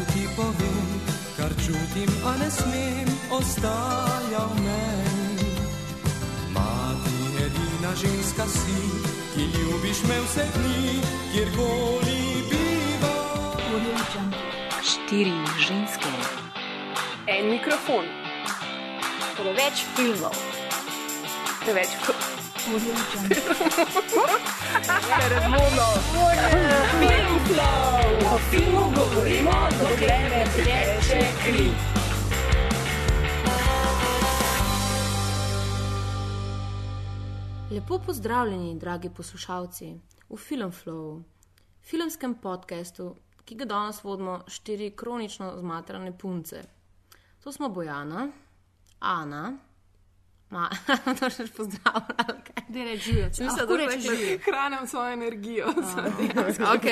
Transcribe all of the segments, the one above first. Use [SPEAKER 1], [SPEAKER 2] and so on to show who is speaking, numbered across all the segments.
[SPEAKER 1] naj ti povem, kar čutim, a ne smem, ostaja v meni. Mati, edina ženska si, ki ljubiš me vse dni, kjerkoli biva.
[SPEAKER 2] Štiri ženske.
[SPEAKER 3] En mikrofon,
[SPEAKER 2] Preveč filmov.
[SPEAKER 3] preveč
[SPEAKER 2] O filmu govorimo, dokler ne teče kri.
[SPEAKER 4] Lepo pozdravljeni, dragi poslušalci, v Filmflowu, filmskem podkastu, ki ga danes vodimo štiri kronično zmatrane punce. To smo Bojana, Ana, Ma, to še pozdravljam.
[SPEAKER 5] Da rečijo, če rečeš,
[SPEAKER 4] rečeš
[SPEAKER 5] že.
[SPEAKER 3] hranim svojo energijo. za
[SPEAKER 4] Ok,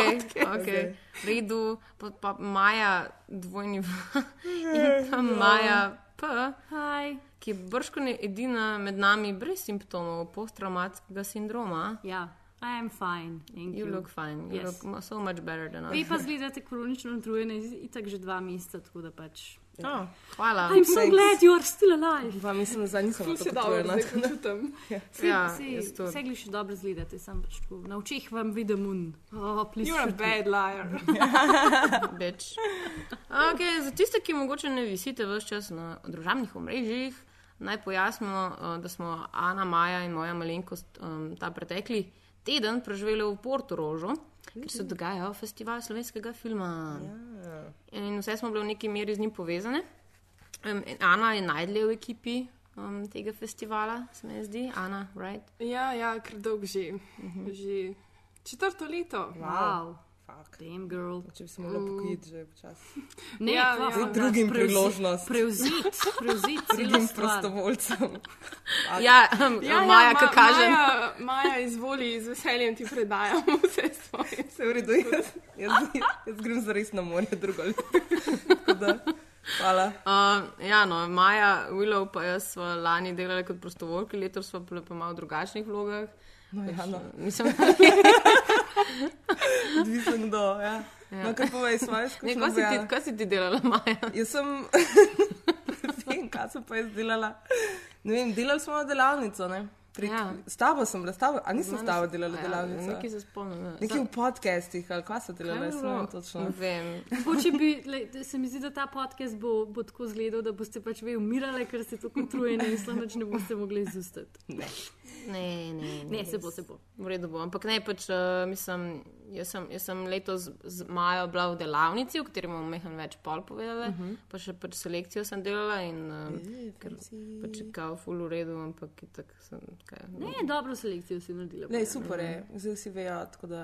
[SPEAKER 4] ok, redu, pa, pa Maja dvojni v in pa Maja P,
[SPEAKER 5] Hi.
[SPEAKER 4] ki je brško edina med nami brez simptomov posttraumatskega sindroma.
[SPEAKER 5] Ja, I am fine. Thank
[SPEAKER 4] You
[SPEAKER 5] you.
[SPEAKER 4] look fine. You
[SPEAKER 5] Yes.
[SPEAKER 4] look so much better than us.
[SPEAKER 5] Vi pa zgledate kronično utrujeni, itak že dva meseca, tako da pač.
[SPEAKER 4] Oh, hvala.
[SPEAKER 5] I'm so glad you are still alive.
[SPEAKER 6] Pa mislim, da nisem tako
[SPEAKER 3] se dobro zdaj počutim.
[SPEAKER 5] Sej,
[SPEAKER 4] Ja, jaz tudi.
[SPEAKER 5] vse gliš dobro zgledate, sem pač tako. Na očeh vam vidim un. Oh, please
[SPEAKER 3] You're a bad liar.
[SPEAKER 4] Bitch. Okay, za tiste, ki mogoče ne visite vse čas na družabnih omrežjih, naj pojasnimo, uh, da smo Ana, Maja in moja malenkost um, ta pretekli teden preživeli v Porto Kjer se dogaja festival slovenskega filma. In vse smo bili v neki meri z njim povezane. Um, Ana je najdlje v ekipi um, tega festivala, se mi zdi. Ana, right?
[SPEAKER 3] Ja, ja, ker dolg že. Že četrto leto.
[SPEAKER 5] Wow.
[SPEAKER 6] Fuck.
[SPEAKER 5] Damn girl.
[SPEAKER 6] Če bi se mogla pokojiti že počasi.
[SPEAKER 5] Ne,
[SPEAKER 3] Ja,
[SPEAKER 5] kva,
[SPEAKER 3] ja.
[SPEAKER 6] Drugim
[SPEAKER 5] that.
[SPEAKER 6] priložnost.
[SPEAKER 5] Prevzit, prevzit.
[SPEAKER 6] Drugim prostovoljcem.
[SPEAKER 4] Ja, um,
[SPEAKER 3] Ja,
[SPEAKER 4] Maja,
[SPEAKER 3] ja, Ma-
[SPEAKER 4] kaže.
[SPEAKER 3] Maja, Maja, izvoli, z veseljem ti predajam vse svoje.
[SPEAKER 6] Se v redu, jaz, jaz, jaz grem zares na morje drugo leto. Hvala.
[SPEAKER 4] Uh, ja, no, Maja, Willow pa jaz smo lani delali kot prostovoljki, letos smo bili pa malo v drugačnih vlogah.
[SPEAKER 6] No, ja, no.
[SPEAKER 4] Mislim,
[SPEAKER 6] Odvisno kdo. Ja.
[SPEAKER 4] Ja.
[SPEAKER 6] No, kar povej svoje
[SPEAKER 4] ne,
[SPEAKER 6] izkušnje.
[SPEAKER 4] kaj, si ti,
[SPEAKER 6] Bojana.
[SPEAKER 4] kaj si ti delala, Maja?
[SPEAKER 6] Jaz sem, ne vem, kaj sem pa jaz delala. Ne vem, delali smo delavnico, ne? Prek,
[SPEAKER 4] Ja.
[SPEAKER 6] ja. S tabo sem bila, s tabo, a nisem s tabo delala
[SPEAKER 4] Ja,
[SPEAKER 6] delavnico.
[SPEAKER 4] Nekaj se spomnim. ja.
[SPEAKER 6] Nekje v podcastih, ali kaj so delali, jaz
[SPEAKER 4] je
[SPEAKER 6] ne vem točno.
[SPEAKER 4] Ne vem.
[SPEAKER 5] Mogoče bi, lej, se mi zdi, da ta podcast bo, bo tako izgledal, da boste pač vi umirali, ker ste tako utrujeni in slanoč ne boste mogli izustati.
[SPEAKER 6] Ne.
[SPEAKER 4] Ne, ne,
[SPEAKER 5] Ne, se bo, se bo.
[SPEAKER 4] V redu bo. Ampak ne, pač, uh, mislim, jaz sem, jaz sem letos z Majo bila v delavnici, o kateri bomo mehen več pol povedala, uh -huh. pa še pač selekcijo sem delala in uh, ker pač je kao full v redu, ampak tako sem. Kaj,
[SPEAKER 5] Ne, dobro selekcijo si naredila.
[SPEAKER 6] Ne, super je, zdaj si vejo, tako da.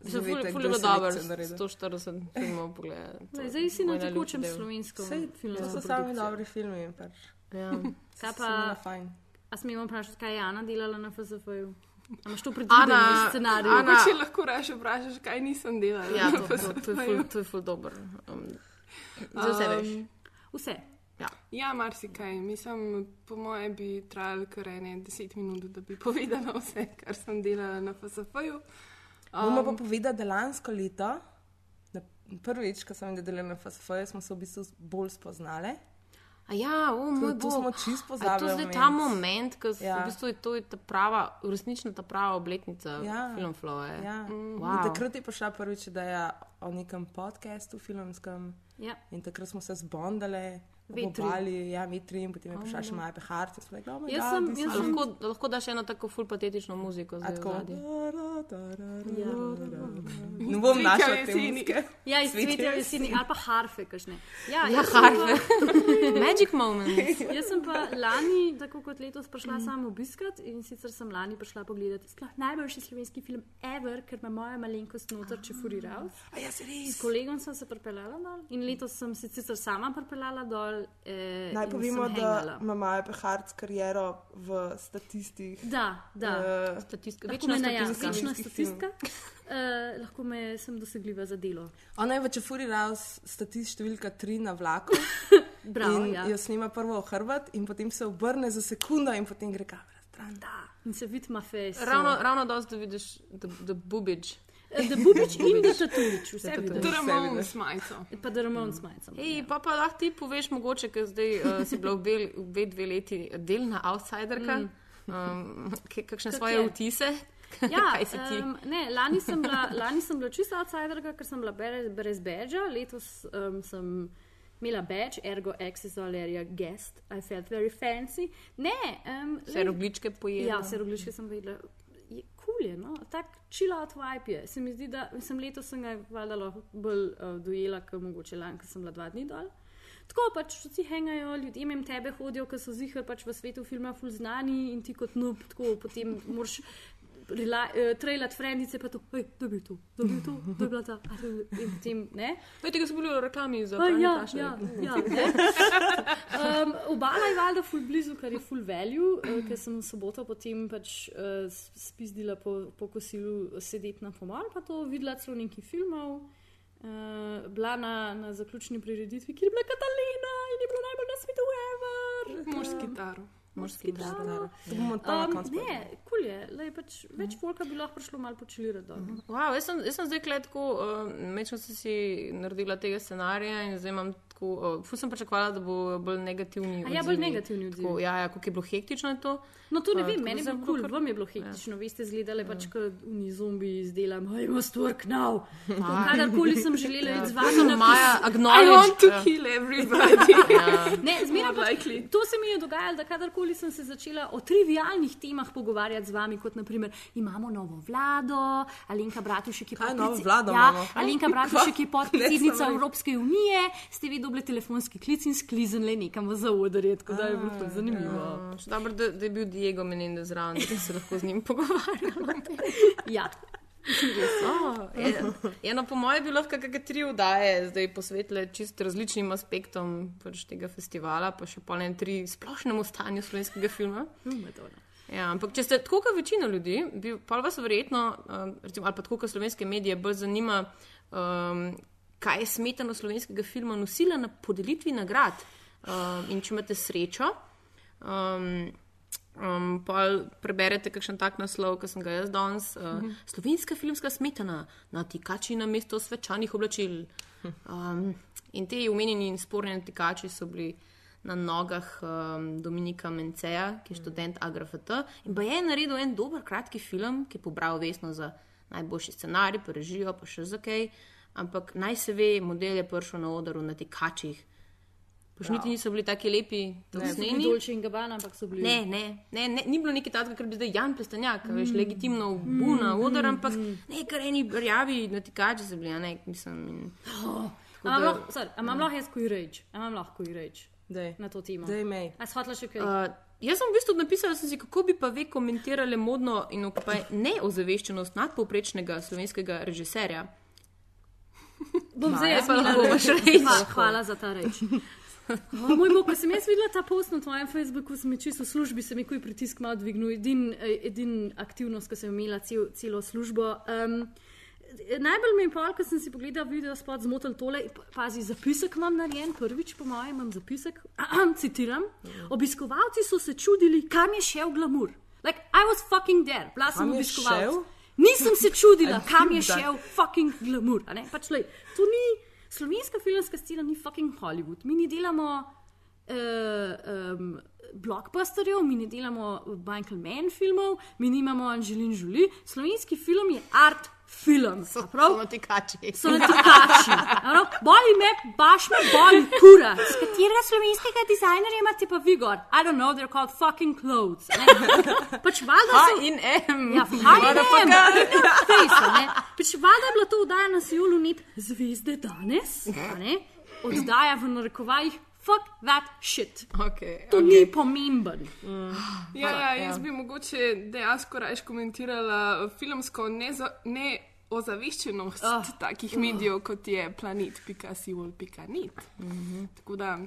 [SPEAKER 4] Ful, ful
[SPEAKER 6] kdo
[SPEAKER 4] je bilo dobro,
[SPEAKER 6] selekcijo naredil.
[SPEAKER 4] 140 filmov pogledati.
[SPEAKER 5] Lej, zdaj si na tekočem slovenskem filmu.
[SPEAKER 6] to so sami dobri filmi. Pač.
[SPEAKER 4] Ja.
[SPEAKER 5] Kaj pa, a smemo vprašati, kaj je Ana delala na FSF-ju? A imaš to predvideno v scenariju?
[SPEAKER 4] Ana-
[SPEAKER 3] Mogoče lahko reš vprašaš, kaj nisem delala.
[SPEAKER 4] Ja, to, to, to, je ful, to je ful dober. Um, za vse veš.
[SPEAKER 3] Um,
[SPEAKER 5] Vse.
[SPEAKER 3] Ja, marsikaj. Mislim, po moje bi trajalo kar ene deset minut, da bi povedala vse, kar sem delala na FSF-ju.
[SPEAKER 6] Bomo pa povedali, da lansko leto, na prvič, ko sem delala na FSF, smo se v bistvu bolj spoznali.
[SPEAKER 4] A ja, o, moj
[SPEAKER 6] to
[SPEAKER 4] bog.
[SPEAKER 6] smo čisto
[SPEAKER 4] je to
[SPEAKER 6] pozabili
[SPEAKER 4] zdaj ta moment, ko ja.
[SPEAKER 6] Ja.
[SPEAKER 4] v bistvu je to je ta prava, resnično ta prava obletnica
[SPEAKER 6] Ja.
[SPEAKER 4] filmflow.
[SPEAKER 6] Ja.
[SPEAKER 4] Wow.
[SPEAKER 6] In takrat je prišla prvič ideja o nekem podkastu filmskem.
[SPEAKER 5] Ja.
[SPEAKER 6] In takrat smo se zbondali,
[SPEAKER 5] Vetri.
[SPEAKER 6] obali, ja, vetri, in potem je prišla še Maja Pehart. "Oh
[SPEAKER 5] Jaz sem-
[SPEAKER 6] this
[SPEAKER 5] jaz sem-
[SPEAKER 4] lahko, lahko daš eno tako ful patetično muziko
[SPEAKER 6] A
[SPEAKER 4] zdaj
[SPEAKER 6] tako.
[SPEAKER 4] v zadnji.
[SPEAKER 5] Ja.
[SPEAKER 6] Ne bom našla te muzike.
[SPEAKER 5] Ja, iz
[SPEAKER 6] Cvetja
[SPEAKER 5] cvetja jeseni ali pa harfe, kakšne. Ja,
[SPEAKER 4] Ja, harfe. Magic moment.
[SPEAKER 5] Jaz sem pa lani, tako kot letos, prišla mm. samo obiskat in sicer sem lani prišla pogledati sploh najboljši slovenski film ever, ker ima moja malenkost noter, če furi rav.
[SPEAKER 6] A ja, se
[SPEAKER 5] S
[SPEAKER 6] res.
[SPEAKER 5] kolegom sem se pripeljala dol in letos sem se sicer sama pripeljala dol. Eh,
[SPEAKER 6] Naj povemo, da ima Maja Pehart kariero v statistih.
[SPEAKER 5] Da, da.
[SPEAKER 6] eh,
[SPEAKER 4] Statistika, večna statistika.
[SPEAKER 5] večna statistika. Uh, lahko me sem dosegljiva za delo.
[SPEAKER 6] Ona je v Čefuri Raus statist številka 3 na vlaku.
[SPEAKER 5] Bravo,
[SPEAKER 6] in
[SPEAKER 5] ja.
[SPEAKER 6] jo snima prvo v hrbet, in potem se obrne za sekundo, in potem gre kamera stran.
[SPEAKER 5] Da. In se vidi ma face.
[SPEAKER 4] Ravno, ravno dosti, da vidiš the, the
[SPEAKER 5] The Bubič in The Tatulič, vse vidiš.
[SPEAKER 3] To Ramon s majico.
[SPEAKER 5] Pa The Ramon s majicom.
[SPEAKER 4] Ej, pa pa lahko ti poveš, mogoče, ker zdaj uh, si bila obe, obe dve leti delna outsiderka. Mm. Um, kakšne
[SPEAKER 5] Kak
[SPEAKER 4] svoje
[SPEAKER 5] je?
[SPEAKER 4] vtise?
[SPEAKER 5] Ja? Um, ne, lani sem bila, lani sem bila čisto outsiderka, ker sem bila brez, brez badža, letos um, sem imela badge, ergo access all area guest, I felt very fancy. Ne, um,
[SPEAKER 4] Vse rogličke pojedla.
[SPEAKER 5] Ja, vse rogličke sem vedela. Je kul je, no? tak chill out vibe je. Se mi zdi, da sem letos sem ga valjda bolj uh, dojela, kot mogoče lani, ker sem bila dva dni dol. Tako pač vsi hengajo, ljudje mem tebe hodijo, ker so zihar pač v svetu filma ful znani in ti kot nub, tako potem moraš uh, trailat frendice, pa to, hej, to, da bi to, da bi bila ta, a to je- in potem ne.
[SPEAKER 4] Veš, tega so bili v reklami za pranje
[SPEAKER 5] ja,
[SPEAKER 4] kaše.
[SPEAKER 5] ja, ja, ne. um, obala je valjda ful blizu, kar je ful value, uh, ker sem v soboto potem pač uh, spizdila po, po kosilu sedeti na pomol, pa to videla celo nekaj filmov. Uh, bila na, na zaključni prireditvi, kjer je bila Katalina in je bilo najbolj na svetu, ever.
[SPEAKER 3] Mož s kitaro.
[SPEAKER 4] Morski.
[SPEAKER 6] Stara. To bomo tam
[SPEAKER 5] Um,
[SPEAKER 6] koncu.
[SPEAKER 5] ne, kul je, lej, pač, več folka bi lahko prišlo malo počilirati dol.
[SPEAKER 4] Wow, jaz, sem, jaz sem zdaj kletko, uh, mečno sem si naredila tega scenarija in zdaj imam tako, uh, ful sem pričakovala, da bo bolj negativni.
[SPEAKER 5] A ja, bolj negativni odzivi.
[SPEAKER 4] Tako, ja, ja, kako je bilo hektično je to.
[SPEAKER 5] No, to ne
[SPEAKER 4] Pa,
[SPEAKER 5] vem, meni je bilo kul,
[SPEAKER 4] kakor-
[SPEAKER 5] vam je bilo hektično, veste, zgledali pač kot uni zombi izdelam, I must work now. Kadarkoli sem želela iti z vami na
[SPEAKER 4] Maja,
[SPEAKER 3] I want
[SPEAKER 4] acknowledge.
[SPEAKER 3] to kill everybody.
[SPEAKER 5] Ne, zmeraj pač,
[SPEAKER 3] likely.
[SPEAKER 5] to se mi je dogajalo, da kadarkoli sem se začela o trivialnih temah pogovarjati z vami, kot naprimer imamo novo vlado, Alenka Bratušek je
[SPEAKER 6] Kaj novo
[SPEAKER 5] podpredse-
[SPEAKER 6] vlado
[SPEAKER 5] ja? Alenka Bratušek je podpredsednica Evropske unije, ste vi dobili telefonski klic in sklizenle nekam v zaodrje, tako da je bilo to zanimivo.
[SPEAKER 4] Uh, še dobro, da, da je bil Diego Menendez zraven, da se lahko z njim pogovarjamo.
[SPEAKER 5] Ja,
[SPEAKER 4] Oh, eno po mojem bi lahko kakšne tri vdaje zdaj posvetile čist različnim aspektom pač tega festivala, pa še pa ne tri splošnemu stanju slovenskega filma.
[SPEAKER 5] Madonna.
[SPEAKER 4] Ja, ampak če ste tako kot večina ljudi, bi pa vas verjetno, um, recimo, ali pa tako kot slovenske medije, bolj zanima, um, kaj je smetano slovenskega filma nosila na podelitvi nagrad. Um, in če imate srečo, um, um, pa preberete kakšen tak naslov, ki sem ga jaz danes. Uh,
[SPEAKER 5] Mhm.
[SPEAKER 4] Slovenska filmska smetana na tikači na mesto svečanih oblačil. Um, in te omenjeni in sporni tikači so bili na nogah um, Dominika Menceja, ki je študent AGRFT. In pa je naredil en dober kratki film, ki je pobral vesno za najboljši scenarij, pa režijo, pa še za kaj. Ampak naj se ve, model je prišel na oder na tekačih. Pač niti niso bili tako lepi, tako
[SPEAKER 5] Ni
[SPEAKER 4] sneni.
[SPEAKER 5] Dolce in Gabbana, ampak so bili.
[SPEAKER 4] Ne, ne, ne, ne, ni bilo nekaj takega, kar bi zdaj Jan Plestanjak, mm. veš, legitimno buna, mm. odar, ampak ne, kar eni rjavi natikači so bili, a ne, mislim. In,
[SPEAKER 5] A
[SPEAKER 4] tako
[SPEAKER 5] imam
[SPEAKER 4] da-
[SPEAKER 5] lahko- jaz kuj reč, a imam lahko kuj reč
[SPEAKER 6] Dej.
[SPEAKER 5] na to temo.
[SPEAKER 6] Dej, mej.
[SPEAKER 5] A shvatila še kaj?
[SPEAKER 4] Uh, jaz sem v bistvu napisala, si, kako bi pa ve komentirali modno in neozaveščenost nadpovprečnega slovenskega režiserja.
[SPEAKER 5] Bom zdaj jaz
[SPEAKER 4] pa lahko
[SPEAKER 5] reč.
[SPEAKER 4] boš reč.
[SPEAKER 5] Hva- Hvala za ta reč. O, moj bog, ko sem jaz videla ta post na tvojem Facebooku, sem mi čisto v službi, se mi kuj pritisk malo dvignil, edin, eh, edin aktivnost, ko sem imela cel, celo službo. Um, Najbolj me je pa, ko sem si pogledala video spot, zmotil tole, pa- pazi, zapisek imam narejen, prvič po mojem imam zapisek, ahem, citiram, obiskovalci so se čudili, kam je šel glamur. Like, I was fucking there, bila sem
[SPEAKER 6] Kam je
[SPEAKER 5] obiskovalec. Nisem se čudila, kam je šel fucking glamour. Pač, lej, to ni slovenska filmska scena, ni fucking Hollywood. Mi ne delamo uh, um, blockbusterjev, mi ne delamo Michael Mann filmov, mi nimamo Angelin Jolie. Slovenski film je art film. a prav?
[SPEAKER 4] natikači.
[SPEAKER 5] So na tikači. a prav? Boli me, baš me boli, kura. Z katerega slovenskega dizajnerja imate pa vi gor? I don't know, they're called fucking clothes. ne. Pač valjda
[SPEAKER 4] Ha
[SPEAKER 5] so...
[SPEAKER 4] in M.
[SPEAKER 5] Ja, fajn, ne. Pač valjda je bila to oddaja na Sijolu net zvezde danes, a ne? Oddaja v narekovajih, fuck that shit.
[SPEAKER 4] Okay,
[SPEAKER 5] To
[SPEAKER 4] okay.
[SPEAKER 5] ni pomemben.
[SPEAKER 3] Ja, ja, jaz bi mogoče dejansko raje komentirala filmsko neza, neozaveščenost
[SPEAKER 5] Ah.
[SPEAKER 3] oh. takih medijev, kot je planet.sivol.net. Mm -hmm. Tako da,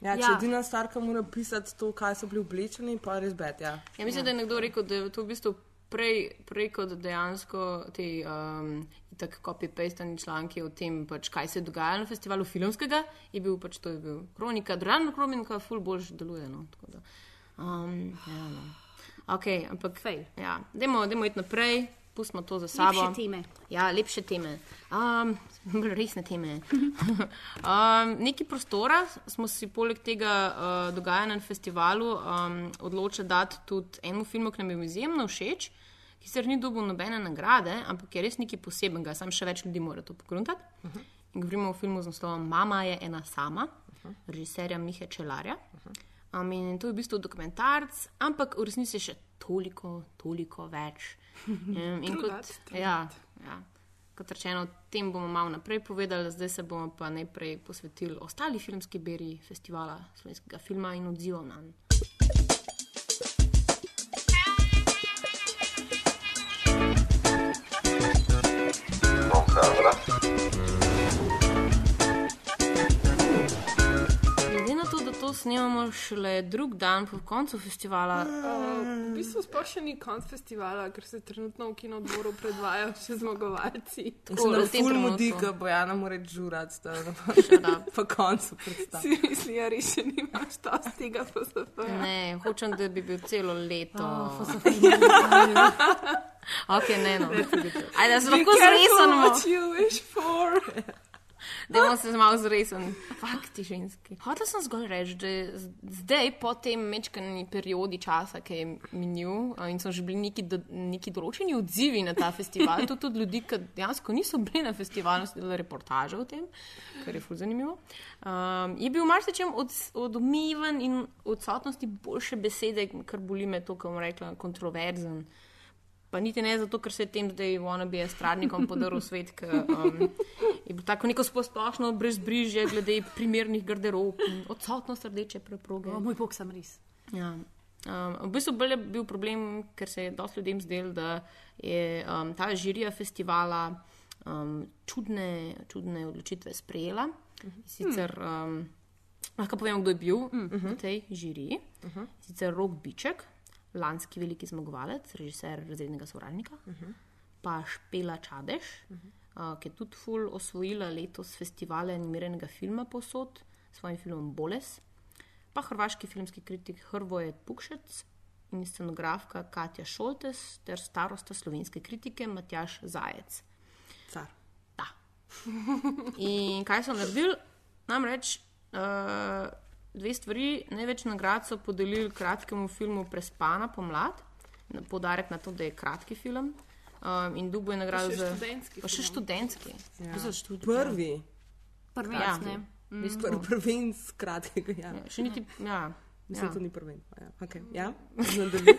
[SPEAKER 6] Ja, če
[SPEAKER 5] Ja.
[SPEAKER 6] ja. edina stvar, ki mora pisati to, kaj so bili oblečeni, pa res bet. Ja.
[SPEAKER 4] Ja, mislim, da je nekdo rekel, da je to v bistvu prej, prej kot dejansko te um, tako copy-pastani članki o tem, pač, kaj se je dogajalo na festivalu filmskega, je bil pač to je bil kronika, državna kronika, ful boljš deluje. No, da, um, ja, no. Ok, ampak
[SPEAKER 5] Fail.
[SPEAKER 4] Ja, dajmo, dajmo iti naprej. pustimo to za sabo.
[SPEAKER 5] Lepše teme.
[SPEAKER 4] Ja, lepše teme. Um, resne teme. um, neki prostora smo si poleg tega uh, dogajanja na festivalu um, odločili dati tudi enemu filmu, ki nam je izjemno všeč, ki sicer ni dobil nobene nagrade, ampak je res nekaj posebenega, sam še več ljudi mora to pogruntati. Uh -huh. In govorimo o filmu z naslovom Mama je ena sama, uh -huh. režiserja Mihe Čelarja. Uh -huh. Um, in to je v bistvu dokumentarc, ampak v resnici je še toliko, toliko več. Um, in
[SPEAKER 3] True
[SPEAKER 4] kot,
[SPEAKER 3] that, true
[SPEAKER 4] ja, ja, kot rečeno, o tem bomo malo naprej povedali, zdaj se bomo pa najprej posvetili ostali filmski beri festivala slovenskega filma in odzivom na njega. Glede to, snemamo šele drug dan po koncu festivala,
[SPEAKER 3] Uh, v bistvu sploh še ni konc festivala, ker se trenutno v kinodvoru predvajajo še zmagovalci.
[SPEAKER 6] In se nam
[SPEAKER 4] trenutku.
[SPEAKER 6] mudi, da Bojana mora žurati, da ne bo
[SPEAKER 4] Shut up.
[SPEAKER 6] po koncu.
[SPEAKER 3] Si misli, da res še nimaš ta z tega PSF.
[SPEAKER 4] ne, hočem, da bi bil celo leto.
[SPEAKER 5] Oh,
[SPEAKER 4] ok, ne, no. Ajde, se lahko zresemo.
[SPEAKER 3] For.
[SPEAKER 4] Dajmo se malo zresen. Fakt, ti ženski. Hotel sem zgolj reči, da zdaj, po tem mečkani periodi časa, ki je minil in so že bili neki, do, neki določeni odzivi na ta festival, tudi od ljudi, ki dejansko niso bili na festivalu, so delali reportaže o tem, kar je ful zanimivo. Um, je bil marsičem od, odmiven in odsotnosti boljše besede, kar boli me to, kar bom rekla, kontroverzen. Pa niti ne zato, ker se je tem zdaj wannabe estradnikom podaril svet, ker um, je bilo tako neko splošno brezbrižje glede primernih garderob, in odsotnost rdeče preproge.
[SPEAKER 5] O, moj bog, sem res.
[SPEAKER 4] Ja. Um, v bistvu bolj je bil problem, ker se je dosti ljudem zdel, da je um, ta žirija festivala um, čudne, čudne odločitve sprejela. Sicer um, lahko povem, kdo je bil v tej žiriji. Sicer Rok Biček, lanski veliki zmagovalec, režiser razrednega sovražnika, pa Špela Čadež, uh, ki je tudi ful osvojila letos festivale animiranega filma posod s svojim filmom Boles pa hrvaški filmski kritik Hrvoje Pukšec in scenografka Katja Šoltes ter starosta slovenske kritike Matjaš Zajec.
[SPEAKER 6] Car.
[SPEAKER 4] Da. In kaj so naredili? Namreč uh, dve stvari. Največ nagrad so podelili kratkemu filmu Prespana pomlad, na podarek na to, da je kratki film. Um, in dubo je nagrado za.
[SPEAKER 3] študentski
[SPEAKER 4] Pa še študentski.
[SPEAKER 6] Ja.
[SPEAKER 4] Ja. Študij,
[SPEAKER 6] Prvi,
[SPEAKER 5] Prvi,
[SPEAKER 4] Ja.
[SPEAKER 5] ja. ne.
[SPEAKER 4] Bistvu,
[SPEAKER 6] Pr prvin skratkega. Ja.
[SPEAKER 4] ja, še niti. Ja.
[SPEAKER 6] Mislim,
[SPEAKER 4] Ja.
[SPEAKER 6] to ni prvin. Ja. Okay. ja? Nadaljuj.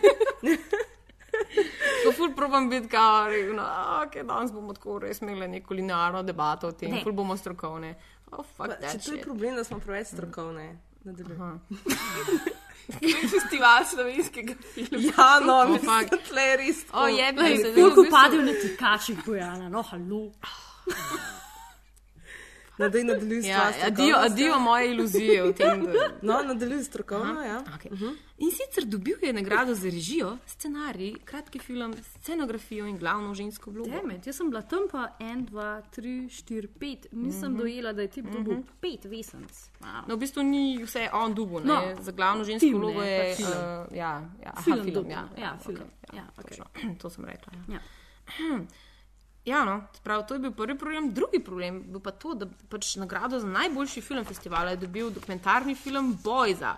[SPEAKER 4] Ko ful probam biti kao, no, ok, danes bomo tako res imeli neko linearno debato o tem,
[SPEAKER 5] Ne.
[SPEAKER 4] ful bomo strokovne. Oh,
[SPEAKER 6] Pa, Če to je problem, da smo preveč strokovne. Nadaljuj.
[SPEAKER 3] Festival slovenskega filma.
[SPEAKER 6] Ja, no,
[SPEAKER 4] Oh, fuck.
[SPEAKER 6] da tle je res.
[SPEAKER 4] O, je bil se
[SPEAKER 5] Koliko padel na tikačih, Bojana, no, halo.
[SPEAKER 6] Nadaljuj, nadaljuj
[SPEAKER 4] Ja, adijo, adijo moje iluzije o tem. Da...
[SPEAKER 6] No, nadaljuj strokovno, ja.
[SPEAKER 4] Okay. Uh -huh. In sicer dobil je nagrado za režijo, scenarij, kratki film, scenografijo in glavno žensko vlogo.
[SPEAKER 5] Demet, jaz sem bila tam pa en, dva, tri, štiri, pet. Nisem dojela, da je tip dobil pet vesenc. Wow.
[SPEAKER 4] No, v bistvu ni vse on dubu,
[SPEAKER 5] No,
[SPEAKER 4] za glavno žensko
[SPEAKER 5] film,
[SPEAKER 4] vlogo je.
[SPEAKER 5] pač film.
[SPEAKER 4] Uh, ja, ja, aha,
[SPEAKER 5] Film
[SPEAKER 4] film, ja,
[SPEAKER 5] ja, film,
[SPEAKER 4] okej,
[SPEAKER 5] ja, okej.
[SPEAKER 4] točno. To sem rekla. Ja.
[SPEAKER 5] Ja.
[SPEAKER 4] Ja, no, prav, to je bil prvi problem. Drugi problem bil pa to, da pač nagrado za najboljši film festivala je dobil dokumentarni film Bojza.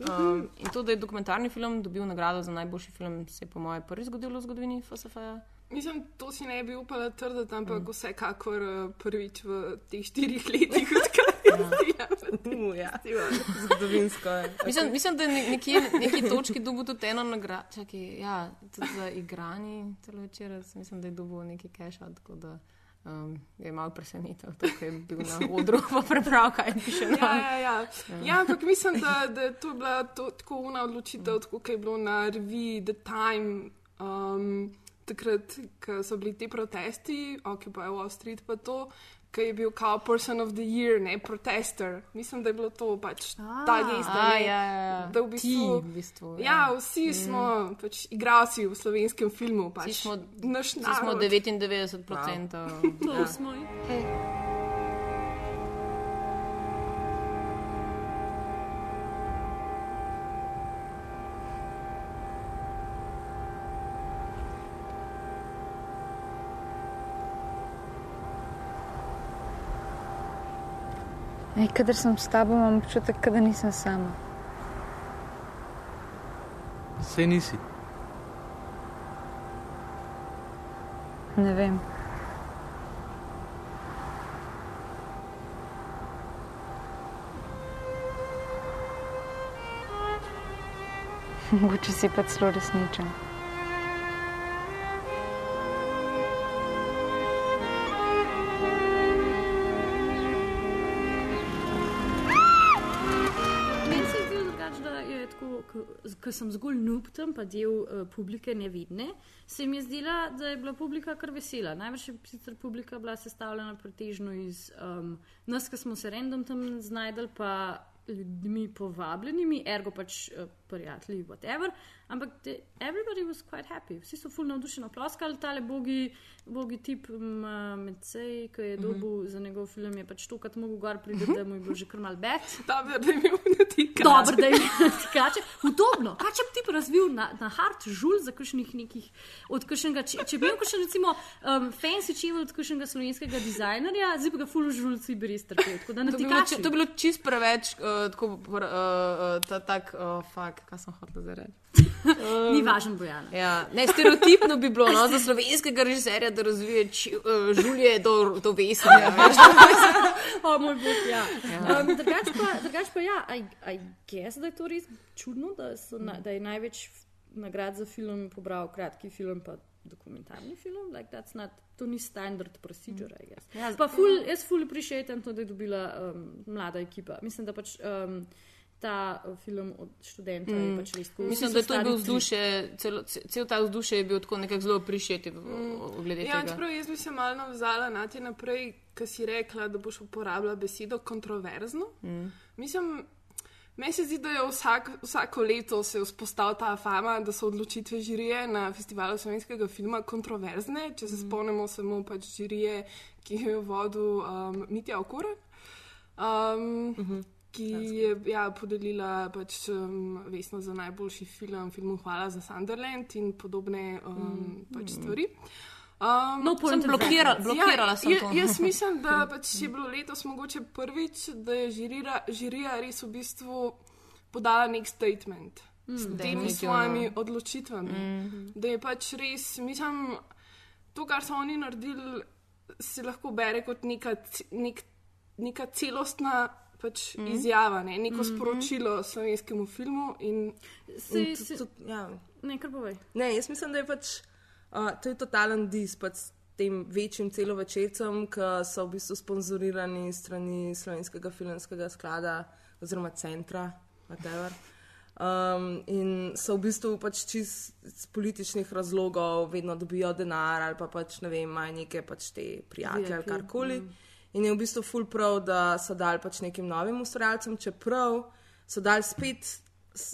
[SPEAKER 4] Um, in to, da je dokumentarni film dobil nagrado za najboljši film, se je po mojem prvi zgodilo v zgodovini FSF-ja.
[SPEAKER 3] Mislim, to si ne bi upala trditi, ampak vsekakor eh, prvič v teh štirih letih, odkar je delam.
[SPEAKER 6] Uh, ja. Zgodovinsko je.
[SPEAKER 4] Mislim, mislim, da je ne- nekje na neki točki dobil tudi eno nagrado, čakaj, ja, tudi za igrani telovečer, mislim, da je dobil neki cash out, tako da um, je malo presenetil, tako je bil na odru, pa prebral, kaj piše.
[SPEAKER 3] Ja,
[SPEAKER 4] na-
[SPEAKER 3] ja, ja. ja, ampak mislim, da, da je to bila to, tako una odločitev, kot je bilo na reviji The Time. Um, takrat, ko so bili ti protesti, Occupy Wall Street, pa to, ki je bil kao Person of the Year, ne protester. Mislim, da je bilo to pač ta gest. da
[SPEAKER 4] A,
[SPEAKER 3] ne-
[SPEAKER 4] ja, ja, ja.
[SPEAKER 3] Da v bistvu,
[SPEAKER 4] Ti, v bistvu,
[SPEAKER 3] ja, vsi smo pač igralci v slovenskem filmu. Pač,
[SPEAKER 4] Vsi smo,
[SPEAKER 3] naš
[SPEAKER 4] vsi smo
[SPEAKER 3] narod.
[SPEAKER 4] 99%.
[SPEAKER 5] To
[SPEAKER 4] Ja.
[SPEAKER 5] smo.
[SPEAKER 7] Ей, къдър съм с таба, така да не съм сама.
[SPEAKER 8] Се ни
[SPEAKER 7] си. Не вем. Mogoče си път с resničen.
[SPEAKER 5] Ker sem zgolj noob tam, pa del uh, publike nevidne, se mi je zdela, da je bila publika kar vesela. Največ je sicer publika bila sestavljena pretežno iz um, nas, ki smo se random tam znajdeli, pa ljudmi povabljenimi, ergo pač uh, prijatelji, whatever. Ampak the, everybody was quite happy, vsi so fulno navdušeno ploskali, tale bogi, bogi tip Mecej, ki je dobil mm -hmm. za njegov film, je pač tokrat mogel gor priti, da mu je bilo že kar mal bed.
[SPEAKER 3] Dobro, da je imel na ti
[SPEAKER 5] Dobro, da je tikače. Udobno. Kaj če bi ti razvil na, na hard žul za kakšnih nekih, od kakšnega, če, če bi imel kakšen recimo um, fancy čevelj od kakšnega slovenskega dizajnerja, zdaj pa ga full žul si bi res trpel.
[SPEAKER 4] To bi bilo, to čist preveč, uh, tako, uh, uh, ta, tak, uh, fuck, kaj sem hotel zdaj reči.
[SPEAKER 5] Ni važen bojana.
[SPEAKER 4] Ja, ne, stereotipno bi bilo no, za slovenskega režiserja, da razvije či, uh, žulje do, do veselja. veš.
[SPEAKER 5] O moj bog, ja. Um, drugač pa, drugač pa ja, I, I guess, da je to res čudno, da, na, da je največ nagrad za film pobral kratki film, pa dokumentarni film. Like that's not, to ni standard procedure, I guess.
[SPEAKER 4] Ja,
[SPEAKER 5] Pa ful, jaz ful appreciatem to, da je dobila um, mlada ekipa. Mislim, da pač um, ta uh, film od študenta mm. je pač res tako.
[SPEAKER 4] Mislim, da to je bil vzdušje, celo, ce- cel ta vzdušje je bil tako nekako zelo prišeti glede
[SPEAKER 3] Ja,
[SPEAKER 4] tega.
[SPEAKER 3] čeprav jaz bi se malo navzala na ti naprej, ki si rekla, da boš uporabljala besedo kontroverzno. Mm. Mislim, meni se zdi, da je vsak, vsako leto se vzpostavila ta fama, da so odločitve žirije na festivalu slovenskega filma kontroverzne. Če se mm. spomnimo samo pač žirije, ki jo je vodil um, Mitja Okuren. Um, mm -hmm. Ki je ja, podelila pač, um, vesno za najboljši film, filmu Hvala za Sunderland in podobne um, mm. pač stvari. Um,
[SPEAKER 5] No point
[SPEAKER 4] Sem
[SPEAKER 5] of
[SPEAKER 4] blokirala, blokirala sem
[SPEAKER 3] ja,
[SPEAKER 4] to.
[SPEAKER 3] jaz mislim, da pač je bilo letos mogoče prvič, da je žirira, žirija res v bistvu podala nek statement mm, s temi svojimi odločitvami. Mm. Da je pač res, mislim, to, kar so oni naredili, se lahko bere kot neka, nek, neka celostna. Pač mm. izjava, ne? neko mm -hmm. sporočilo slovenskemu filmu. In,
[SPEAKER 5] Si,
[SPEAKER 6] In
[SPEAKER 5] si,
[SPEAKER 6] tudi- ja.
[SPEAKER 5] ne, kar povej.
[SPEAKER 6] Ne, jaz mislim, da je pač uh, to je totalen dis pač s tem večjim celovečercem, ki so v bistvu sponzorirani strani Slovenskega filmskega sklada oziroma centra, whatever. Um, in so v bistvu pač čist iz političnih razlogov, vedno dobijo denar ali pa pač ne vem, imajo neke pač te prijatelje ali karkoli. In je v bistvu full prav, da so dali pač nekim novim ustvarjalcem, čeprav so dali spet,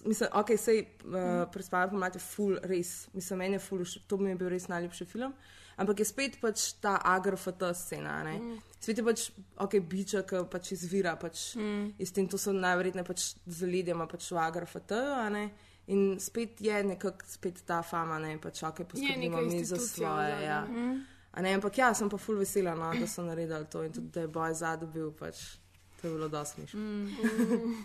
[SPEAKER 6] mislim, ok, sej uh, predstavljam pomlad je full res, mislim, meni je všeč, to mi je bil res najljubši film. Ampak je spet pač ta agrofot scena. Ne? Mm. Svet je pač, ok, biča, ki pač izvira pač mm. iz tem, to so najverjetneje pač z ljudmi pač v agrofot. In spet je nekako spet ta fama, ne pač ok, poskrbimo mi za svoje.
[SPEAKER 3] zadaj.
[SPEAKER 6] Ja. Mm. Ampak ja, sem pa full vesela, no, da so naredili to in tudi, da je boj zadobil, pač to je bilo dosti smešno.
[SPEAKER 5] Mm.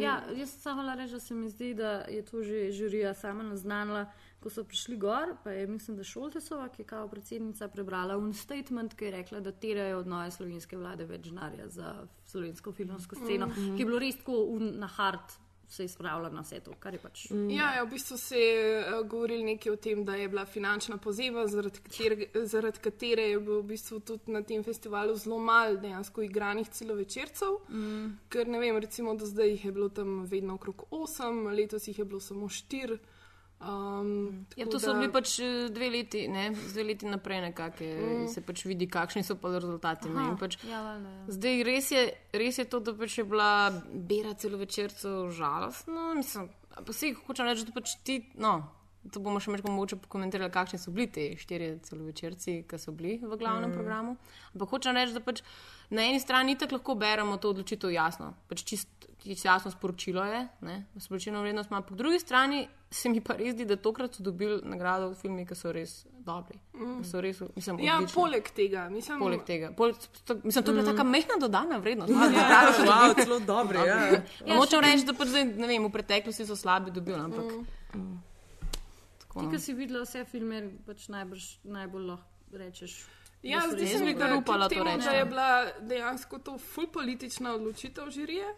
[SPEAKER 5] Ja, jaz samo reči, da se mi zdi, da je to že žirija sama naznanila, ko so prišli gor. Pa je, mislim, da Šoltesova, ki je kao predsednica, prebrala un statement, ki je rekla, da terajo od nove slovenske vlade več denarja za slovensko filmsko sceno, mm -hmm. ki je bilo res tako un, na hard. Se je spravila na vse to, kar je pač. Mm.
[SPEAKER 3] Ja, ja, v bistvu se je uh, govorili nekaj o tem, da je bila finančna pozeba, zaradi katere, zaradi katere je bilo v bistvu tudi na tem festivalu zelo malo dejansko igranih celovečercev. Mm. Ker ne vem, recimo do zdaj jih je bilo tam vedno okrog 8, letos jih je bilo samo 4. Um,
[SPEAKER 4] Ja, to so
[SPEAKER 3] da-
[SPEAKER 4] bili pač eh, dve leti, ne, dve leti naprej, nekako mm. se pač vidi, kakšni so pa rezultati. in Pač,
[SPEAKER 5] Ja, valjda, ja.
[SPEAKER 4] zdaj res je, res je to, da pač je bila bera celovečercev žalostna. Mislim, a pa se hočem reči, da pač ti, no, To bomo še mogoče pokomentirali, kakšni so bili ti štirje celovečerci, ki so bili v glavnem mm. programu. Ampak hočem reči, da pač na eni strani tako lahko beremo to odločitev jasno, pač čist, čist jasno sporočilo je, ne, sporočilno vrednost ima. Po drugi strani se mi pa res zdi, da tokrat so dobili nagrado v filmih, ki so res dobri. Mm. So res, mislim,
[SPEAKER 3] Ja,
[SPEAKER 4] odlični.
[SPEAKER 3] poleg tega, mislim,
[SPEAKER 4] Poleg tega. Pol, to, mislim, to je bila
[SPEAKER 3] Mm.
[SPEAKER 4] taka mehna dodana vrednost.
[SPEAKER 6] Ja, wow, celo dobri. Ja.
[SPEAKER 4] Ja, Močem reči, da pač zdaj, ne vem, v preteklosti so slabi dobili, ampak.
[SPEAKER 3] Mm.
[SPEAKER 4] Tako,
[SPEAKER 5] Ti,
[SPEAKER 4] no.
[SPEAKER 5] ki si videla vse filme, pač najbrž najbolj lahko rečeš.
[SPEAKER 3] Ja,
[SPEAKER 5] da so
[SPEAKER 3] zdi
[SPEAKER 5] res
[SPEAKER 3] se mi,
[SPEAKER 4] bi
[SPEAKER 3] da,
[SPEAKER 4] kar upala to reči,
[SPEAKER 3] da
[SPEAKER 4] ja.
[SPEAKER 3] je bila dejansko to ful politična odločitev žirije.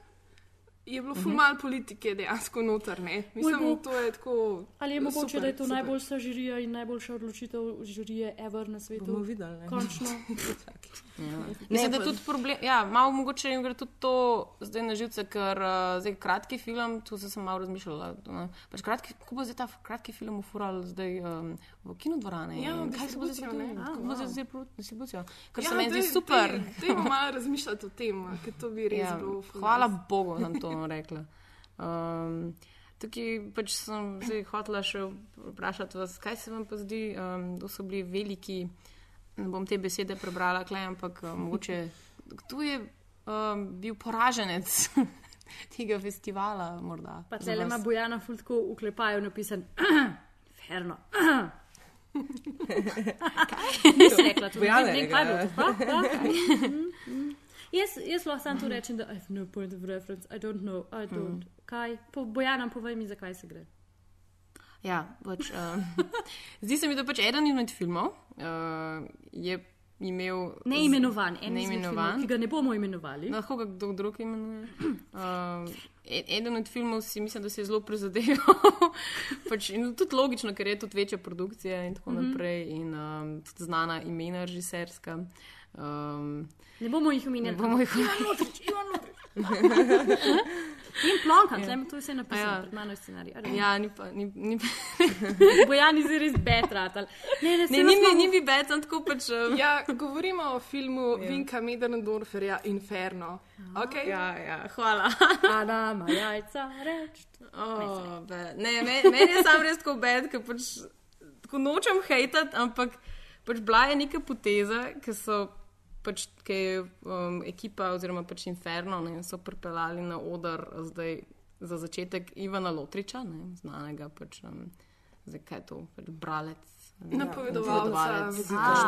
[SPEAKER 3] Je bilo
[SPEAKER 4] Mhm.
[SPEAKER 3] ful malo politike dejansko noter, ne? Mislim,
[SPEAKER 5] bog.
[SPEAKER 3] to je tako.
[SPEAKER 5] Ali je mogoče,
[SPEAKER 3] super,
[SPEAKER 5] da je to
[SPEAKER 3] super.
[SPEAKER 5] najboljša žirija in najboljša odločitev žirije ever na svetu?
[SPEAKER 6] Bomo videli. ne.
[SPEAKER 5] Končno.
[SPEAKER 4] Mislim, da je tudi problem. Ja, malo mogoče jim gre tudi to zdaj na živce, ker uh, zdaj kratki film, tu sem se malo razmišljala. No, pač kratki, kako bo zdaj ta kratki film ufural zdaj um, v kinodvorane?
[SPEAKER 3] Ja,
[SPEAKER 4] kaj se bo zdaj zgodilo?
[SPEAKER 3] ne.
[SPEAKER 4] Kako bo zdaj zdaj distribucijo? Kar
[SPEAKER 3] Ja,
[SPEAKER 4] se meni zdi super.
[SPEAKER 3] daj- Dajmo malo razmišljati o tem, ker to bi res
[SPEAKER 4] Ja,
[SPEAKER 3] bilo. ful
[SPEAKER 4] hvala. Bogu, da sem to rekla. Um, tukaj pač sem zdaj hotela še vprašati vas, kaj se vam pa zdi, um, da so bili veliki, ne bom te besede prebrala, klej, ampak um, mogoče kdo je um, bil poraženec tega festivala morda.
[SPEAKER 5] Pa cele
[SPEAKER 4] vas?
[SPEAKER 5] ima Bojana Fultko v klepaju napisan. Ferno. Nisem rekla, to
[SPEAKER 6] Bojana
[SPEAKER 5] ne
[SPEAKER 6] je
[SPEAKER 5] vem, kaj
[SPEAKER 6] rekla,
[SPEAKER 5] bo. Mm, mm. Jaz, jaz lahko samo to rečem, da I have no point of reference, I don't know, I don't. Kaj? Po Bojana, povej mi, zakaj se gre.
[SPEAKER 4] Ja, pač, um, zdi se mi, da pač eden izmed filmov uh, je imel.
[SPEAKER 5] Neimenovan, en
[SPEAKER 4] Neimenovan.
[SPEAKER 5] filmov, ki ga ne bomo imenovali.
[SPEAKER 4] Lahko ga kdo drug imenuje. E- eden od filmov si mislim, da se je zelo prizadeval. pač, in tudi logično, ker je tudi večja produkcija in tako mm -hmm. naprej. In um, tudi znana imena režiserska. Um,
[SPEAKER 5] Ne bomo jih omenjali.
[SPEAKER 4] bomo jih
[SPEAKER 5] Lotrič. In plonka, yeah. to je vse napisano,
[SPEAKER 4] Ja.
[SPEAKER 5] ja. pred mano je scenarij. Know.
[SPEAKER 4] ja, ni pa. Ni, ni,
[SPEAKER 5] Bojan je zdaj res betrat. Ne, ne,
[SPEAKER 4] ne, ni,
[SPEAKER 5] bom-
[SPEAKER 4] ni bi sem tako pač. Um,
[SPEAKER 3] Ja, govorimo o filmu Vinka Medernodorferja Inferno. Okay?
[SPEAKER 4] ja, ja, hvala.
[SPEAKER 5] Ana, ima jajca, reč.
[SPEAKER 4] Oh, be- ne, me- meni je sam res tako bed, ker pač tako nočem hejtati, ampak pač bila je neka poteza, ki so pač, ki je um, ekipa oziroma pač Inferno ne, so pripeljali na oder zdaj za začetek Ivana Lotriča, ne, znanega pač, um, zdaj kaj je to, pač bralec. Ne,
[SPEAKER 3] Napovedovalca,
[SPEAKER 4] napovedovalec,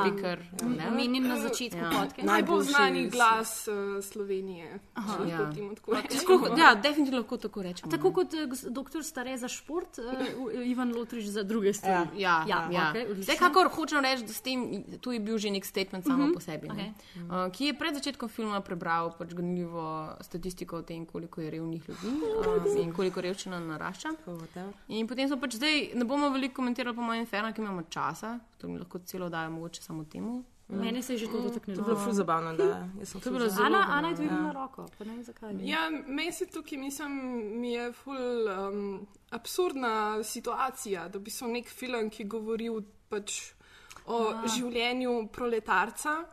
[SPEAKER 4] špiker. ne.
[SPEAKER 5] Menim na začetku
[SPEAKER 4] Ja.
[SPEAKER 5] ja. podke.
[SPEAKER 3] Najbolj znani glas uh, Slovenije. Lahko
[SPEAKER 4] Ja.
[SPEAKER 3] tako
[SPEAKER 4] ja, definitivno lahko tako rečemo.
[SPEAKER 5] Tako kot eh, doktor Stare za šport, uh, Ivan Lotrič za druge stvari.
[SPEAKER 4] Ja,
[SPEAKER 5] Ja,
[SPEAKER 4] ja.
[SPEAKER 5] okej, odlično.
[SPEAKER 4] Vsekakor hočem reči, da s tem, tu je bil že nek statement samo uh -huh. po sebi,
[SPEAKER 5] okej.
[SPEAKER 4] okay. uh, ki je pred začetkom filma prebral pač ganljivo statistiko o tem, koliko je revnih ljudi uh, in koliko revščina narašča. In potem smo pač zdaj, ne bomo veliko komentirali po mojem infernu, ker imamo časa, to mi lahko celo dajo mogoče samo temu.
[SPEAKER 5] Mene se je že to
[SPEAKER 6] To je
[SPEAKER 5] dotaknilo.
[SPEAKER 6] bilo ful zabavno, da jaz sem
[SPEAKER 4] To
[SPEAKER 6] za-
[SPEAKER 4] zelo.
[SPEAKER 5] Ana, Ana je
[SPEAKER 4] ja.
[SPEAKER 5] dvignila roko, pa ne vem zakaj.
[SPEAKER 3] Ja, meni se tukaj, mislim, mi je ful um, absurdna situacija, da bi so nek film, ki govori o- pač o A. življenju proletarca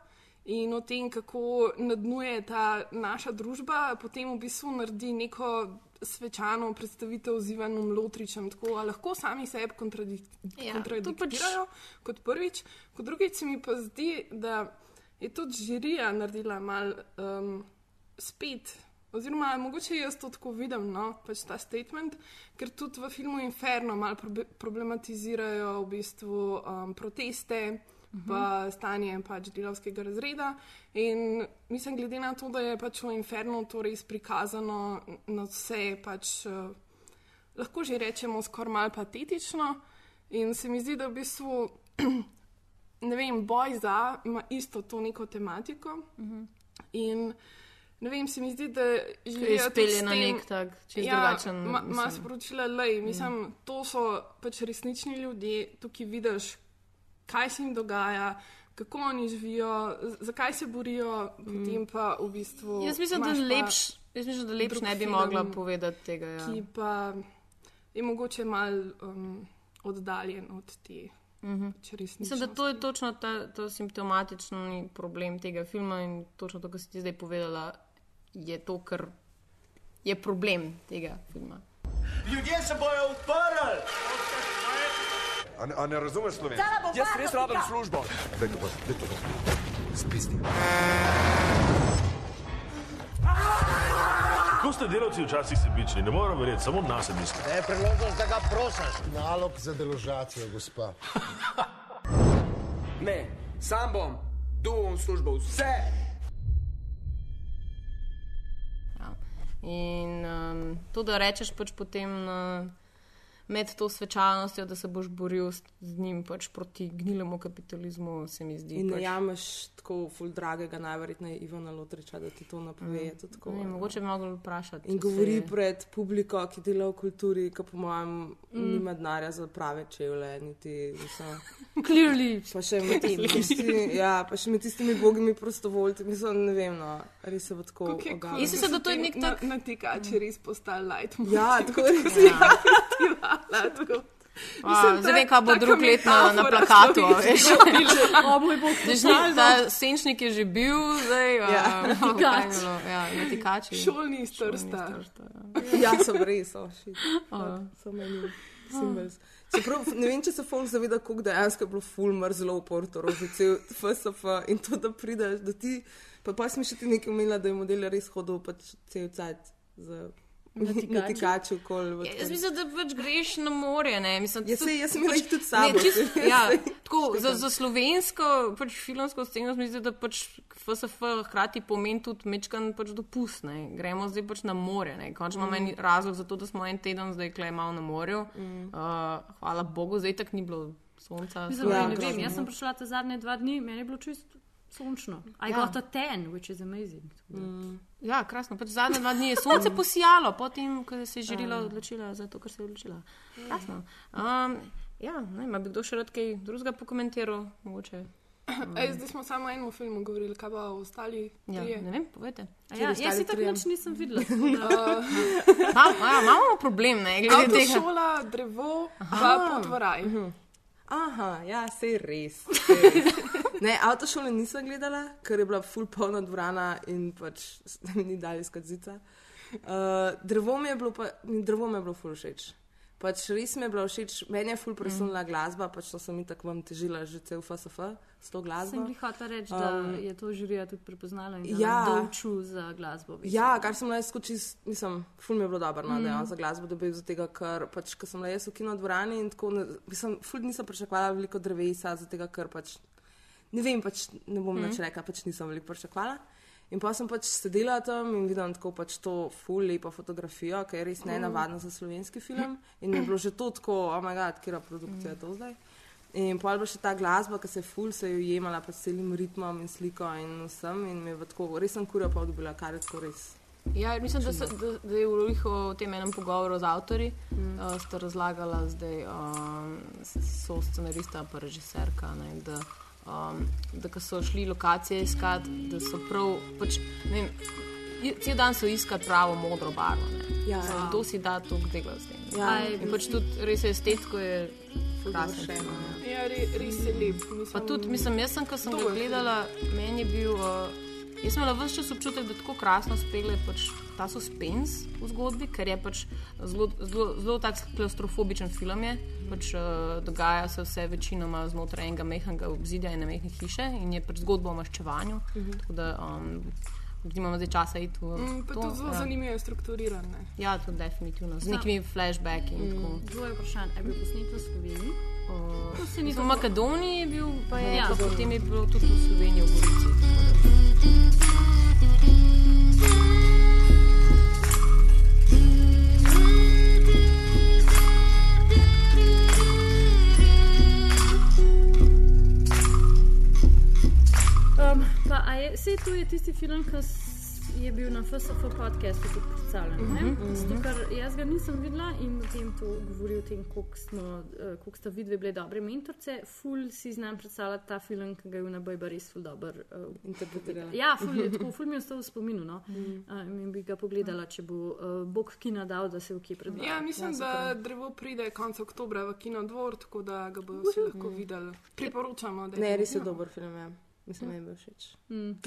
[SPEAKER 3] in o tem, kako nadnuje ta naša družba, potem v bistvu naredi neko svečano predstavitev z Ivanom Lotričem, tako lahko sami sebe kontradi
[SPEAKER 4] Ja,
[SPEAKER 3] kontradikirajo, pač... kot prvič. Kot drugič se mi pa zdi, da je tudi žirija naredila mal um, spet. Oziroma, mogoče jaz to tako vidim, no, pač ta statement, ker tudi v filmu Inferno malo problematizirajo v bistvu um, proteste, uh -huh. pa stanje pač delavskega razreda. In mislim, glede na to, da je pač v Infernu to res prikazano na vse, pač uh, lahko že rečemo skoraj malo patetično. In se mi zdi, da v bistvu ne vem, boj za ima isto to neko tematiko. Uh -huh. In ne vem, se mi zdi, da
[SPEAKER 4] je spelje na nek tak, čez
[SPEAKER 3] ja,
[SPEAKER 4] drugačen
[SPEAKER 3] ma-
[SPEAKER 4] mislim.
[SPEAKER 3] sporočila, da mislim, to so pač resnični ljudje, tukaj vidiš, kaj se jim dogaja. Kako oni živijo, zakaj se borijo, potem pa v bistvu.
[SPEAKER 4] Jaz mislim, da lepš, jaz mislim, da lepš ne bi
[SPEAKER 3] film,
[SPEAKER 4] mogla povedati tega. Ja.
[SPEAKER 3] ki pa je mogoče mal um, oddaljen od te -huh. resničnosti.
[SPEAKER 4] Mislim, da to je točno ta, to simptomatični problem tega filma in točno to, kar si ti zdaj povedala, je to, kar je problem tega filma.
[SPEAKER 8] Ljudje se bojo uprli. A, ne- a ne razumeš slovensko?
[SPEAKER 9] Jaz res rabim službo.
[SPEAKER 8] Daj to, daj to. Spisni.
[SPEAKER 10] Kako ste delavci včasih sebični, ne morem verjeti, samo na sebi mislite.
[SPEAKER 11] Je priložnost, da ga prosaš. Nalog za deložacijo, gospa.
[SPEAKER 9] Ne, sam bom, duhom službo, vse.
[SPEAKER 4] In um, to, da rečeš pač potem uh, med to svečanostjo, da se boš boril z njim pač proti gnilemu kapitalizmu, se mi zdi.
[SPEAKER 6] In
[SPEAKER 4] pač,
[SPEAKER 6] najameš tako ful dragega, najverjetneje Ivana Lotriča, da ti to napove. to tako,
[SPEAKER 4] ne, mogoče bi mogli vprašati.
[SPEAKER 6] In govori
[SPEAKER 4] se-
[SPEAKER 6] pred publiko, ki dela v kulturi, ki po mojem
[SPEAKER 5] Mm.
[SPEAKER 6] nima denarja za prave čevlje, niti vse.
[SPEAKER 5] Clearly.
[SPEAKER 6] Pa še med tistimi, ja, pa še med tistimi bogimi prostovoljci, mislim, ne vem, no, res se bo tako.
[SPEAKER 4] Jaz mislim, da to je nek tak-
[SPEAKER 3] na- Natikači res postali light.
[SPEAKER 6] Ja, tako res.
[SPEAKER 3] Ja, tako.
[SPEAKER 4] A,
[SPEAKER 3] Mislim,
[SPEAKER 4] Zdaj vem, kaj bo drug let na, na plakatu. a veš.
[SPEAKER 3] slovenskega
[SPEAKER 5] O moj bog,
[SPEAKER 4] Zdaj, že ni- Ta senčnik je že bil, zdaj
[SPEAKER 6] Ja.
[SPEAKER 4] ja.
[SPEAKER 5] Natikač.
[SPEAKER 4] Ja, natikači.
[SPEAKER 3] Šolni iz Trsta.
[SPEAKER 6] Ja, so res, oh, shit.
[SPEAKER 4] A.
[SPEAKER 6] so meni symbols. Čeprav, ne vem, če se folk zaveda, koliko dejansko je bilo fulmar zelo v Portorožu, cel FSF in to, da prideš, da ti, pa pa smo še ti nekaj umela, da je model res hodil pač cel cajt z Okoli. v
[SPEAKER 4] Ja, Jaz mislim, da pač greš na more. Ne? Mislim,
[SPEAKER 6] Ja, jaz sem imela
[SPEAKER 4] pač-
[SPEAKER 6] jih tudi s
[SPEAKER 4] ne, čist- Ja, tako, za, za slovensko pač, filmsko sceno se mi zdi, da pač FSF hkrati pomeni tudi mečkan pač dopust. Ne? Gremo zdaj pač na more. Ne? Končno imamo
[SPEAKER 6] Mm.
[SPEAKER 4] en razlog za to, da smo en teden zdaj klej malo na morju.
[SPEAKER 6] Mm.
[SPEAKER 4] Uh, hvala Bogu, zdaj tak ni bilo sonca.
[SPEAKER 5] Mislim,
[SPEAKER 6] Ja,
[SPEAKER 5] ja, ne
[SPEAKER 6] grozno,
[SPEAKER 5] vem, jaz sem prišla te zadnje dva dni, meni je bilo čisto sončno. I
[SPEAKER 4] Ja.
[SPEAKER 5] got a ten, which is amazing.
[SPEAKER 6] Mm.
[SPEAKER 4] Ja, krasno. Pač zadnja dva dni je sonce posijalo, potem, ko se je žirila odločila za to, kar se je odločila. Krasno. Um, ja, ne vem, a bi kdo še rad kaj drugega pokomentiral, mogoče.
[SPEAKER 3] Ej, zdaj smo samo o enem filmu govorili, kaj pa ostali
[SPEAKER 4] Ja,
[SPEAKER 3] trije.
[SPEAKER 4] ne vem, povejte.
[SPEAKER 5] A Ja, jaz si tako nič nisem videla.
[SPEAKER 4] ja, imamo problem, ne, glede tega.
[SPEAKER 3] Avtošola, drevo, pa pot v raj.
[SPEAKER 6] Aha, ja, sej res. sej res. Ne, avtošole nisem gledala, ker je bila full polna dvorana in pač ste mi ni dali skazica. Uh, drevo mi je bilo, pa, drevo mi je bilo full všeč. Pač res mi je bilo všeč, meni je full presunila glasba, pač to sem itak vam težila že cel FSF s to
[SPEAKER 5] Sem
[SPEAKER 6] glasbo.
[SPEAKER 5] bi hotela reči, da
[SPEAKER 6] Um,
[SPEAKER 5] je to žirija tudi prepoznala in
[SPEAKER 6] ja.
[SPEAKER 5] da je dolču za glasbo. v bistvu.
[SPEAKER 6] Ja, kar sem lahko skočil, mislim, ful mi je bilo dobro, no, da je on za glasbo dobil, zato ker pač, ko sem bila jaz v kino dvorani in tako, ne, mislim, ful nisem pričakovala veliko drevesa, zato ker pač, ne vem, pač ne bom mm. več rekla, pač nisem veliko pričakovala. In pa sem pač sedela tam in videla tako pač to ful lepo fotografijo, ki je res nenavadna za slovenski film. In je bilo že to tako, oh moj bog, kera produkcija je to zdaj. In pa je še ta glasba, ki se je ful se je ujemala pa s celim ritmom in sliko in vsem. In mi je tako, res sem kurja pa dobila, kar je tako res.
[SPEAKER 4] Ja, mislim, da, se, da, da je v Lihu v tem enem pogovoru z avtori, mm. uh, sta razlagala zdaj um, so scenarista pa režiserka, ne, da, um, da ko so šli lokacije iskat, da so prav, pač, ne vem, cel dan so iskali pravo modro barvo. ne.
[SPEAKER 6] Ja,
[SPEAKER 4] Mislim,
[SPEAKER 6] ja.
[SPEAKER 4] Kdo si da to delo s tem?
[SPEAKER 6] Ja,
[SPEAKER 4] In pač tudi res je estetsko je krasno.
[SPEAKER 6] ja.
[SPEAKER 3] Ja, re, res je lep. Mislim,
[SPEAKER 4] Pa tudi, mislim, jaz sem, ko sem ga gledala, meni je bil. Uh, jaz sem imela vse čas občutek, da tako krasno spele pač ta suspens v zgodbi, ker je pač zelo, zelo, zelo tak klaustrofobičen film. Je. Pač, uh, dogaja se vse večinoma znotraj enega mehkega obzidja in mehke hiše in je pač zgodba o maščevanju. Uh -huh. Tako da um, nimamo zdaj časa iti v
[SPEAKER 3] Mm, pa
[SPEAKER 4] to.
[SPEAKER 3] tudi zelo
[SPEAKER 4] ja.
[SPEAKER 3] zanimivo strukturirane.
[SPEAKER 4] Ja, to definitivno. Z nekimi flashbacki in tako.
[SPEAKER 5] Dvoje vprašanj. Je bil posnet v Sloveniji?
[SPEAKER 4] Uh, v
[SPEAKER 5] tako-
[SPEAKER 4] Makedoniji je bil, pa je,
[SPEAKER 5] Ja.
[SPEAKER 4] potem je bilo tudi v Sloveniji v Gorici.
[SPEAKER 5] Um, pa, je, sej to je tisti film, ki je bil na FSF podkastu tudi predstavljen. Uh -huh, Zato, ker jaz ga nisem videla in o tem to govori o tem, koliko, smo, uh, koliko sta vidve bile dobre mentorice. Ful si znam predstavljati ta film, ki ga je v Nabajba res ful dober. Uh,
[SPEAKER 6] Interpretirala.
[SPEAKER 5] ja, ful, je, tako, ful mi je ostal v spominu. No? Uh, in bi ga pogledala, če bo uh, Bog kina dal, da se v kje predvaja.
[SPEAKER 3] Ja, mislim, da drevo pride konec oktobra v Kino dvor, tako da ga bodo vsi lahko videli. Priporočamo, da
[SPEAKER 6] Ne, res je dober film, ja. mislim, da mi je bil všeč.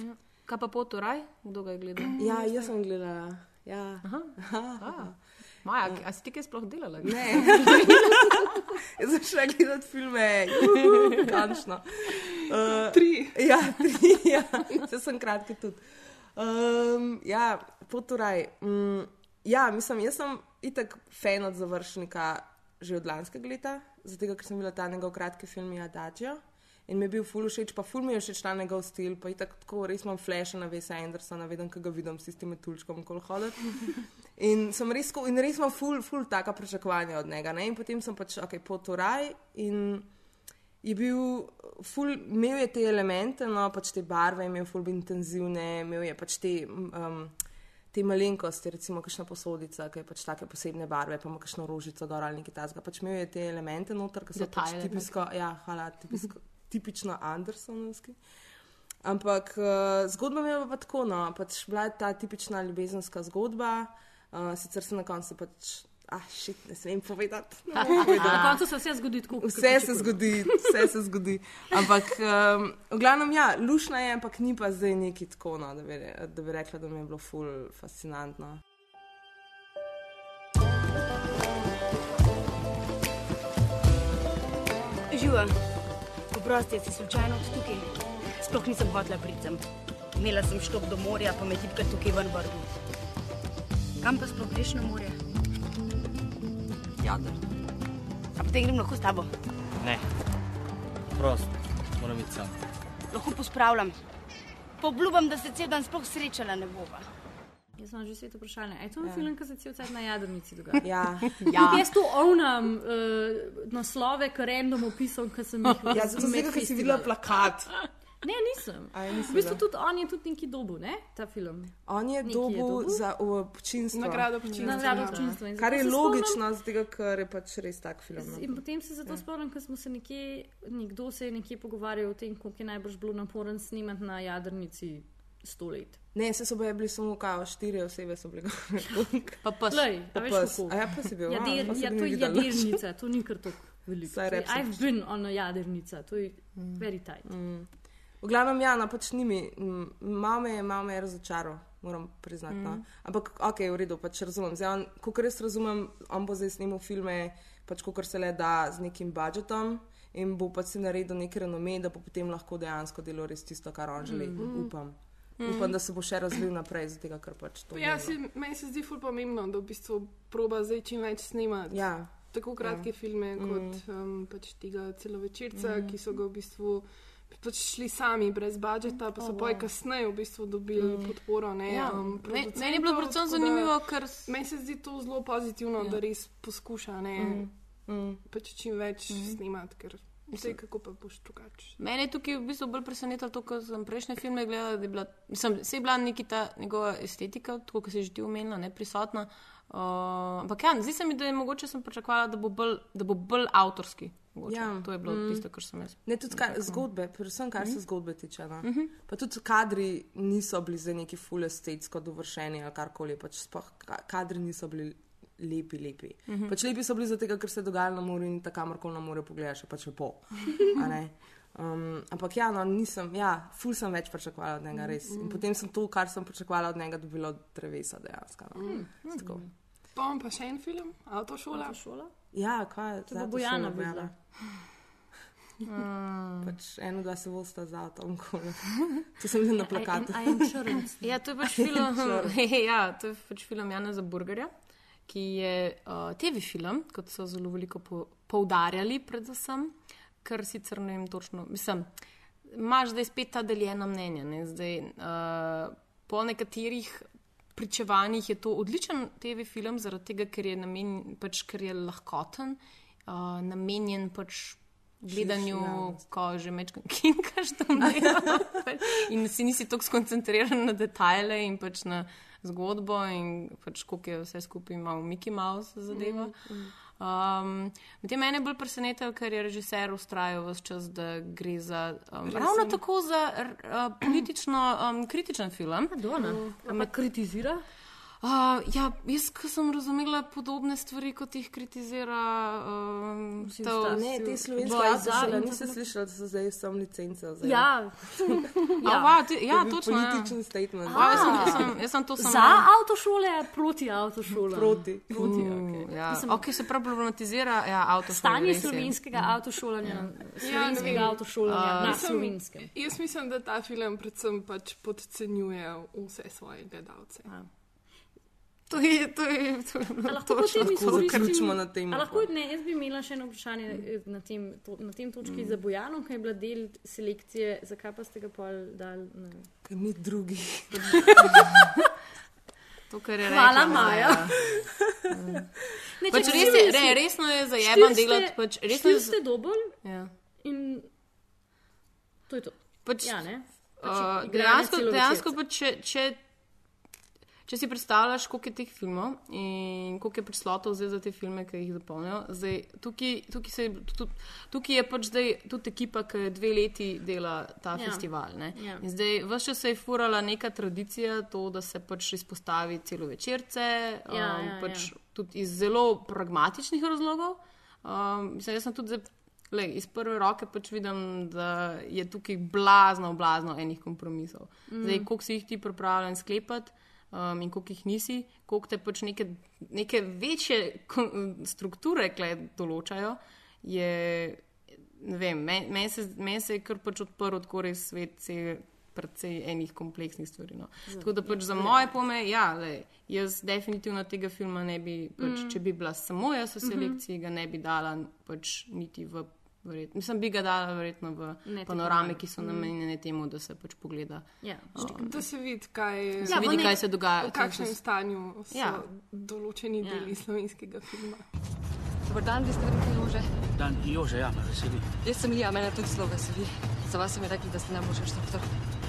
[SPEAKER 4] Ja. Kaj pa pot v raj? Kdo ga je gledal?
[SPEAKER 6] Ja, jaz sem gledala. Ja.
[SPEAKER 4] Aha.
[SPEAKER 6] Aha.
[SPEAKER 4] Maja, a si ti kaj sploh delala?
[SPEAKER 6] Ne. Jaz sem šla gledati filme, končno. Uh,
[SPEAKER 3] Tri.
[SPEAKER 6] Ja, tri, ja. Vse sem kratki tudi. Um, ja, poturaj. Um, ja, mislim, jaz sem itak fan od završnika že od lanskega leta, zato ker sem bila ta njegov kratki film Adagio. In mi je bil ful všeč, pa ful mi je všeč ta njegov stil, pa itak tako res imam flashe na Vesa Andersona, vedem, kaj ga vidim s tistimi tulčkom, kol hoditi. In sem res, in res imam ful, ful taka pričakovanja od njega. Ne? In potem sem pač, ok, poturaj in je bil, ful, imel je te elemente, no, pač te barve, je imel ful intenzivne, imel je pač te, um, te malenkosti, recimo kakšna posodica, ki je pač take posebne barve, pa ima kakšno rožico gor ali nekaj tasga. Pač imel je te elemente noter, ki so pač
[SPEAKER 4] Detajle,
[SPEAKER 6] tipisko, ja, hvala, tipisko, tipično Andersonovski. Ampak uh, zgodba mi je bila pa tako, no, pač bila je ta tipična ljubezenska zgodba, uh, sicer se na koncu pač, ah, šit, ne smem povedati. Ne bom
[SPEAKER 5] Na
[SPEAKER 6] povedala.
[SPEAKER 5] koncu se vse zgodi tako, kot
[SPEAKER 6] Vse se zgodi, vse se zgodi. Ampak, um, v glavnem, ja, lušna je, ampak ni pa zdaj neki tako, no, da, bi, da bi rekla, da mi je bilo ful fascinantno.
[SPEAKER 12] Živa, oprosti, si slučajno od tukaj. Sploh nisem hotela pricem. Imela sem štop do morja, pa me tipka tukaj ven vrgu. Kam pa sploh greš na morje?
[SPEAKER 13] Jader.
[SPEAKER 12] A potem grem lahko s tabo.
[SPEAKER 13] Ne. Prost, moram biti sam.
[SPEAKER 12] Lahko pospravljam. Pobljubam, da se cel dan sploh srečala ne bova.
[SPEAKER 5] Jaz sem že svet vprašanja. Je to ja. film, ki se cel cel na jadrnici dogaja?
[SPEAKER 6] Ja.
[SPEAKER 5] ja. Jaz tu ovnam uh, naslove, ki random opisom, ki sem jih
[SPEAKER 6] Ja, zato zdaj, ko si videla plakat.
[SPEAKER 5] Ne, nisem.
[SPEAKER 6] A nisem
[SPEAKER 5] v bistvu
[SPEAKER 6] videla?
[SPEAKER 5] tudi on je tudi neki dobu, ne, ta film.
[SPEAKER 6] On je dobil. za občinstvo.
[SPEAKER 3] Nagrado občinstva,
[SPEAKER 5] Nagrado
[SPEAKER 3] ja.
[SPEAKER 5] občinstva. In
[SPEAKER 6] Kar je logično, zato ker je pač res tak film. no.
[SPEAKER 5] In potem se zato spomnim, ko smo se nekje, nekdo se je nekje pogovarjal o tem, koliko je najbrž bilo naporen snemati na jadrnici sto let.
[SPEAKER 6] Ne, se so bili samo kao, štiri osebe so bile gore.
[SPEAKER 4] Pa
[SPEAKER 6] Pa
[SPEAKER 5] veš kako?
[SPEAKER 6] A ja, pes je bil, a,
[SPEAKER 5] Jader,
[SPEAKER 6] pa se
[SPEAKER 5] ja,
[SPEAKER 6] ga
[SPEAKER 5] to
[SPEAKER 6] ni
[SPEAKER 5] je
[SPEAKER 6] videla.
[SPEAKER 5] jadernica, to ni kar tako veliko.
[SPEAKER 6] Saj
[SPEAKER 5] To
[SPEAKER 6] sem.
[SPEAKER 5] I've been on a jadernica, to je very tight.
[SPEAKER 6] Mm. V glavnem, ja, no, pač ni mi, mm, malo me je, malo me je razočaral, moram priznati. Mm. No.
[SPEAKER 5] Mm.
[SPEAKER 6] Ampak, ok, v redu, pač razumem. Zdaj, on, kot res razumem, on bo zdaj snimal filme, pač kot se le da z nekim budžetom in bo pač si naredil neki renome, da bo potem lahko dejansko delal res tisto, kar on želi.
[SPEAKER 3] Mm.
[SPEAKER 6] Mm. Upam.
[SPEAKER 3] Mm.
[SPEAKER 6] Mm. Upam, da se bo še razvil naprej, zato ker pač to.
[SPEAKER 3] Ja, se, meni se zdi ful pomembno, da v bistvu proba zdaj čim več snemati.
[SPEAKER 6] Ja.
[SPEAKER 3] Tako kratke
[SPEAKER 6] Ja.
[SPEAKER 3] filme,
[SPEAKER 6] Mm.
[SPEAKER 3] kot um, pač tega celovečerca,
[SPEAKER 6] Mm.
[SPEAKER 3] mm. ki so ga v bistvu pač šli sami, brez budžeta, pa so
[SPEAKER 4] Oh,
[SPEAKER 3] oh, poj
[SPEAKER 4] wow.
[SPEAKER 3] kasneje v bistvu dobili mm. podporo. Ne,
[SPEAKER 4] Ja,
[SPEAKER 3] um,
[SPEAKER 4] me-
[SPEAKER 3] producentov,
[SPEAKER 4] meni je bilo predvsem zanimivo, ker
[SPEAKER 3] Meni se zdi to zelo pozitivno,
[SPEAKER 4] Ja.
[SPEAKER 3] da res poskuša ne,
[SPEAKER 6] Mm. Mm.
[SPEAKER 3] pač čim več
[SPEAKER 4] Mhm.
[SPEAKER 3] mm. snemati, ker vse kako pa boš drugače.
[SPEAKER 4] Mene je tukaj v bistvu bolj presenetilo to, kar sem prejšnje filme gledala, da je bila, mislim, se je bila neki ta njegova estetika, tako kot si že ti omenila, ne prisotna. Uh, ampak ja, zdi se mi, da je mogoče sem pričakovala, da bo bolj, da bo bolj avtorski. Mogoče.
[SPEAKER 6] Ja.
[SPEAKER 4] To je bilo
[SPEAKER 6] Mm.
[SPEAKER 4] mm. tisto, kar sem jaz.
[SPEAKER 6] Ne, tudi kar, zgodbe, predvsem kar se
[SPEAKER 4] Mhm.
[SPEAKER 6] zgodbe tiče. No.
[SPEAKER 4] Mhm.
[SPEAKER 6] Pa tudi kadri niso bili za neki full estetsko dovršeni ali karkoli. Pač sploh ka- kadri niso bili lepi, lepi.
[SPEAKER 4] Mhm.
[SPEAKER 6] Pač lepi so bili zato, ker se je dogajalo na morju in tako kamorkoli na morju pogledaš, pač lepo. A ne? Um, ampak ja, no, nisem, ja, ful sem več pričakovala od njega, res. In potem sem to, kar sem pričakovala od njega, dobila od drevesa dejansko. No.
[SPEAKER 3] Mm.
[SPEAKER 6] Tako.
[SPEAKER 3] Pa imam pa še en film, Avtošola.
[SPEAKER 5] Avtošola?
[SPEAKER 6] Ja, kaj je
[SPEAKER 5] To bo Bojana videla.
[SPEAKER 6] Pač eno, dva se vosta z avtom. To sem videla na plakatu.
[SPEAKER 4] Ja, to je pač film, ja, to je pač film Jana Burgerja, ki je uh, TV film, kot so zelo veliko po, poudarjali, predvsem, kar sicer ne vem točno. Mislim, imaš zdaj spet ta deljena mnenja. Ne? Zdaj, uh, po nekaterih pričevanjih je to odličen TV film, zaradi tega, ker je, namen, pač, ker je lahkoten, uh, namenjen pač. Gledanju, ko že mečkam kinkaš tam dela. in si nisi tako skoncentriran na detajle in pač na zgodbo in pač koliko je vse skupaj malo Mickey Mouse zadeva. Um, Medtem mene bolj presenetilo, ker je režiser ustrajal vse čas, da gre za um,
[SPEAKER 5] Resen.
[SPEAKER 4] ravno tako za uh, politično um, kritičen film.
[SPEAKER 5] Dona,
[SPEAKER 4] Mm.
[SPEAKER 5] ampak kritizira.
[SPEAKER 4] Uh, ja, jaz sem razumela podobne stvari, kot jih kritizira um,
[SPEAKER 6] Vsi ostali. Ne, te slovenske avtošole nisem slišala, da so zdaj vsem licence.
[SPEAKER 5] Ja,
[SPEAKER 4] ja. Va, ti, ja
[SPEAKER 6] To
[SPEAKER 4] točno. Ja.
[SPEAKER 6] Političen statement.
[SPEAKER 4] A, jaz, sem, jaz, sem, jaz sem to samo.
[SPEAKER 5] Za avtošole, proti avtošolam.
[SPEAKER 6] Proti.
[SPEAKER 5] proti
[SPEAKER 4] Uh,
[SPEAKER 5] okay.
[SPEAKER 4] ja.
[SPEAKER 5] Mislim-
[SPEAKER 4] Ok, se prav problematizira ja, avtošole.
[SPEAKER 5] Stanje slovenskega avtošolanja, slovenskega
[SPEAKER 3] vem.
[SPEAKER 5] avtošolanja
[SPEAKER 4] A,
[SPEAKER 5] na slovenskem.
[SPEAKER 3] Jaz mislim, da ta film predvsem pač podcenjuje vse svoje gledalce.
[SPEAKER 4] To je, to je, to je
[SPEAKER 5] A lahko
[SPEAKER 4] točno
[SPEAKER 5] izkoristim-
[SPEAKER 6] zaključimo na tem.
[SPEAKER 5] Lahko, ne, jaz bi imela še eno vprašanje eh, na tem, to, na tem točki mm. za Bojano, ki je bila del selekcije. Zakaj pa ste ga pol dal? Ne. vem.
[SPEAKER 6] Ker ni drugih.
[SPEAKER 4] To, kar je
[SPEAKER 5] Hvala,
[SPEAKER 4] rekla,
[SPEAKER 5] Maja.
[SPEAKER 4] ja.
[SPEAKER 5] Ne,
[SPEAKER 4] Pač
[SPEAKER 5] če
[SPEAKER 4] res je, re, resno je
[SPEAKER 5] ste-
[SPEAKER 4] delati. Pač, resno je,
[SPEAKER 5] ste dober
[SPEAKER 4] ja.
[SPEAKER 5] in to je to.
[SPEAKER 4] pač,
[SPEAKER 5] Ja, ne?
[SPEAKER 4] Uh,
[SPEAKER 5] igranje
[SPEAKER 4] dejansko, dejansko pa če, če, če si predstavljaš, koliko je teh filmov in koliko je prislotov zdaj za te filme, ki jih zapolnijo, zdaj, tukaj, tukaj, se, tudi, tukaj je pač zdaj tudi ekipa, ki dve leti dela ta
[SPEAKER 5] Ja.
[SPEAKER 4] ja. festival. Ne?
[SPEAKER 5] Ja.
[SPEAKER 4] In zdaj vse čas se je furala neka tradicija, to, da se pač izpostavi celovečerce, um,
[SPEAKER 5] Ja, ja,
[SPEAKER 4] pač
[SPEAKER 5] ja.
[SPEAKER 4] tudi iz zelo pragmatičnih razlogov. Um, mislim, jaz sem tudi zdaj Lej, iz prve roke pač vidim, da je tukaj blazno, blazno enih kompromisov. Mm. Zdaj, koliko si jih ti pripravljen sklepati um, in koliko jih nisi, koliko te pač neke, neke večje strukture določajo, je. Ne vem, meni men se, men se je kar pač odprl tako res svet, se precej enih kompleksnih stvari. No. Tako da pač za moje pome, ja, lej, jaz definitivno tega filma ne bi, pač, mm. če bi bila samo jaz v selekciji, ga ne bi dala pač niti v. Verjetno. Mislim, bi ga dala verjetno v
[SPEAKER 5] Ne,
[SPEAKER 4] panorame, ki so namenjene temu, da se pač pogleda.
[SPEAKER 5] Ja.
[SPEAKER 3] Da se vidi, kaj,
[SPEAKER 4] Da se vidi,
[SPEAKER 5] v
[SPEAKER 4] kaj se dogaja.
[SPEAKER 3] v kakšnem
[SPEAKER 4] se-
[SPEAKER 3] stanju so
[SPEAKER 4] Ja.
[SPEAKER 3] določeni
[SPEAKER 5] Ja.
[SPEAKER 3] deli slovenskega filma.
[SPEAKER 14] Dobar dan, vi ste verjetno Jože.
[SPEAKER 13] Dan Jože, ja, me veseli.
[SPEAKER 14] Jaz sem Lija, mene tudi zelo veseli. Za vas so mi rekli, da ste najboljši inštruktor.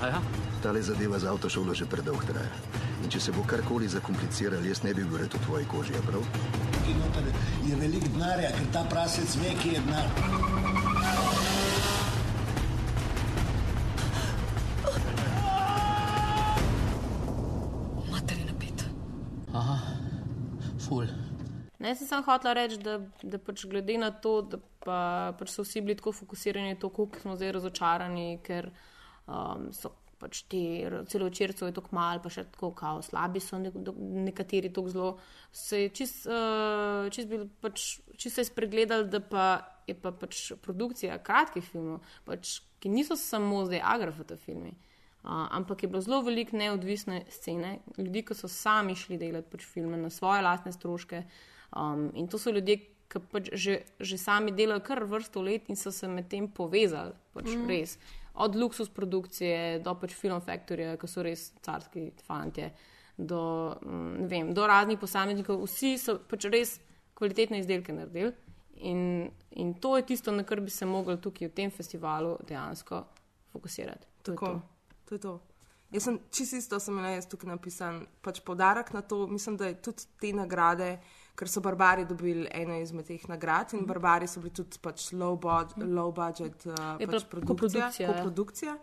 [SPEAKER 13] Ja?
[SPEAKER 15] Tale zadeva za avtošolo že predolgo traja. In če se bo karkoli zakompliciralo, jaz ne bi bil v tvoji koži, a prav?
[SPEAKER 16] Tukaj noter je veliko denarja, ker ta prasec ve, kje je denar.
[SPEAKER 14] Mater je napet.
[SPEAKER 13] Aha, ful.
[SPEAKER 4] Ne, jaz sem samo hotela reči, da, da pač glede na to, da pa, pač so vsi bili tako fokusirani na to, koliko smo zdaj razočarani, ker um, so pač ti celovečercev je tako malo, pa še tako kao slabi so ne, nekateri tako zelo. Se je čist, uh, čist, bil, pač, čist se je spregledali, da pa je pa pač produkcija kratkih filmov, pač, ki niso samo zdaj agrafata filmi. Uh, ampak je bilo zelo veliko neodvisne scene, ljudi, ki so sami šli delati pač filme na svoje lastne stroške. Um, in to so ljudje, ki pač že, že sami delajo kar vrsto let in so se med tem povezali. Pač mm. res. Od luksus produkcije do pač Film Factoryja, ki so res carski fantje, do, mm, vem, do raznih posameznikov. Vsi so pač res kvalitetne izdelke naredili. In, in to je tisto, na kar bi se mogli tukaj v tem festivalu dejansko fokusirati. To je
[SPEAKER 6] Tako,
[SPEAKER 4] to.
[SPEAKER 6] to je to. Jaz sem čisto isto, sem imela jaz tukaj napisan, pač podarek na to, mislim, da je tudi te nagrade, ker so barbari dobili eno izmed teh nagrad in barbari so bili tudi pač low, bod, low budget uh,
[SPEAKER 4] Je
[SPEAKER 6] pač produkcija.
[SPEAKER 4] koprodukcija, ja.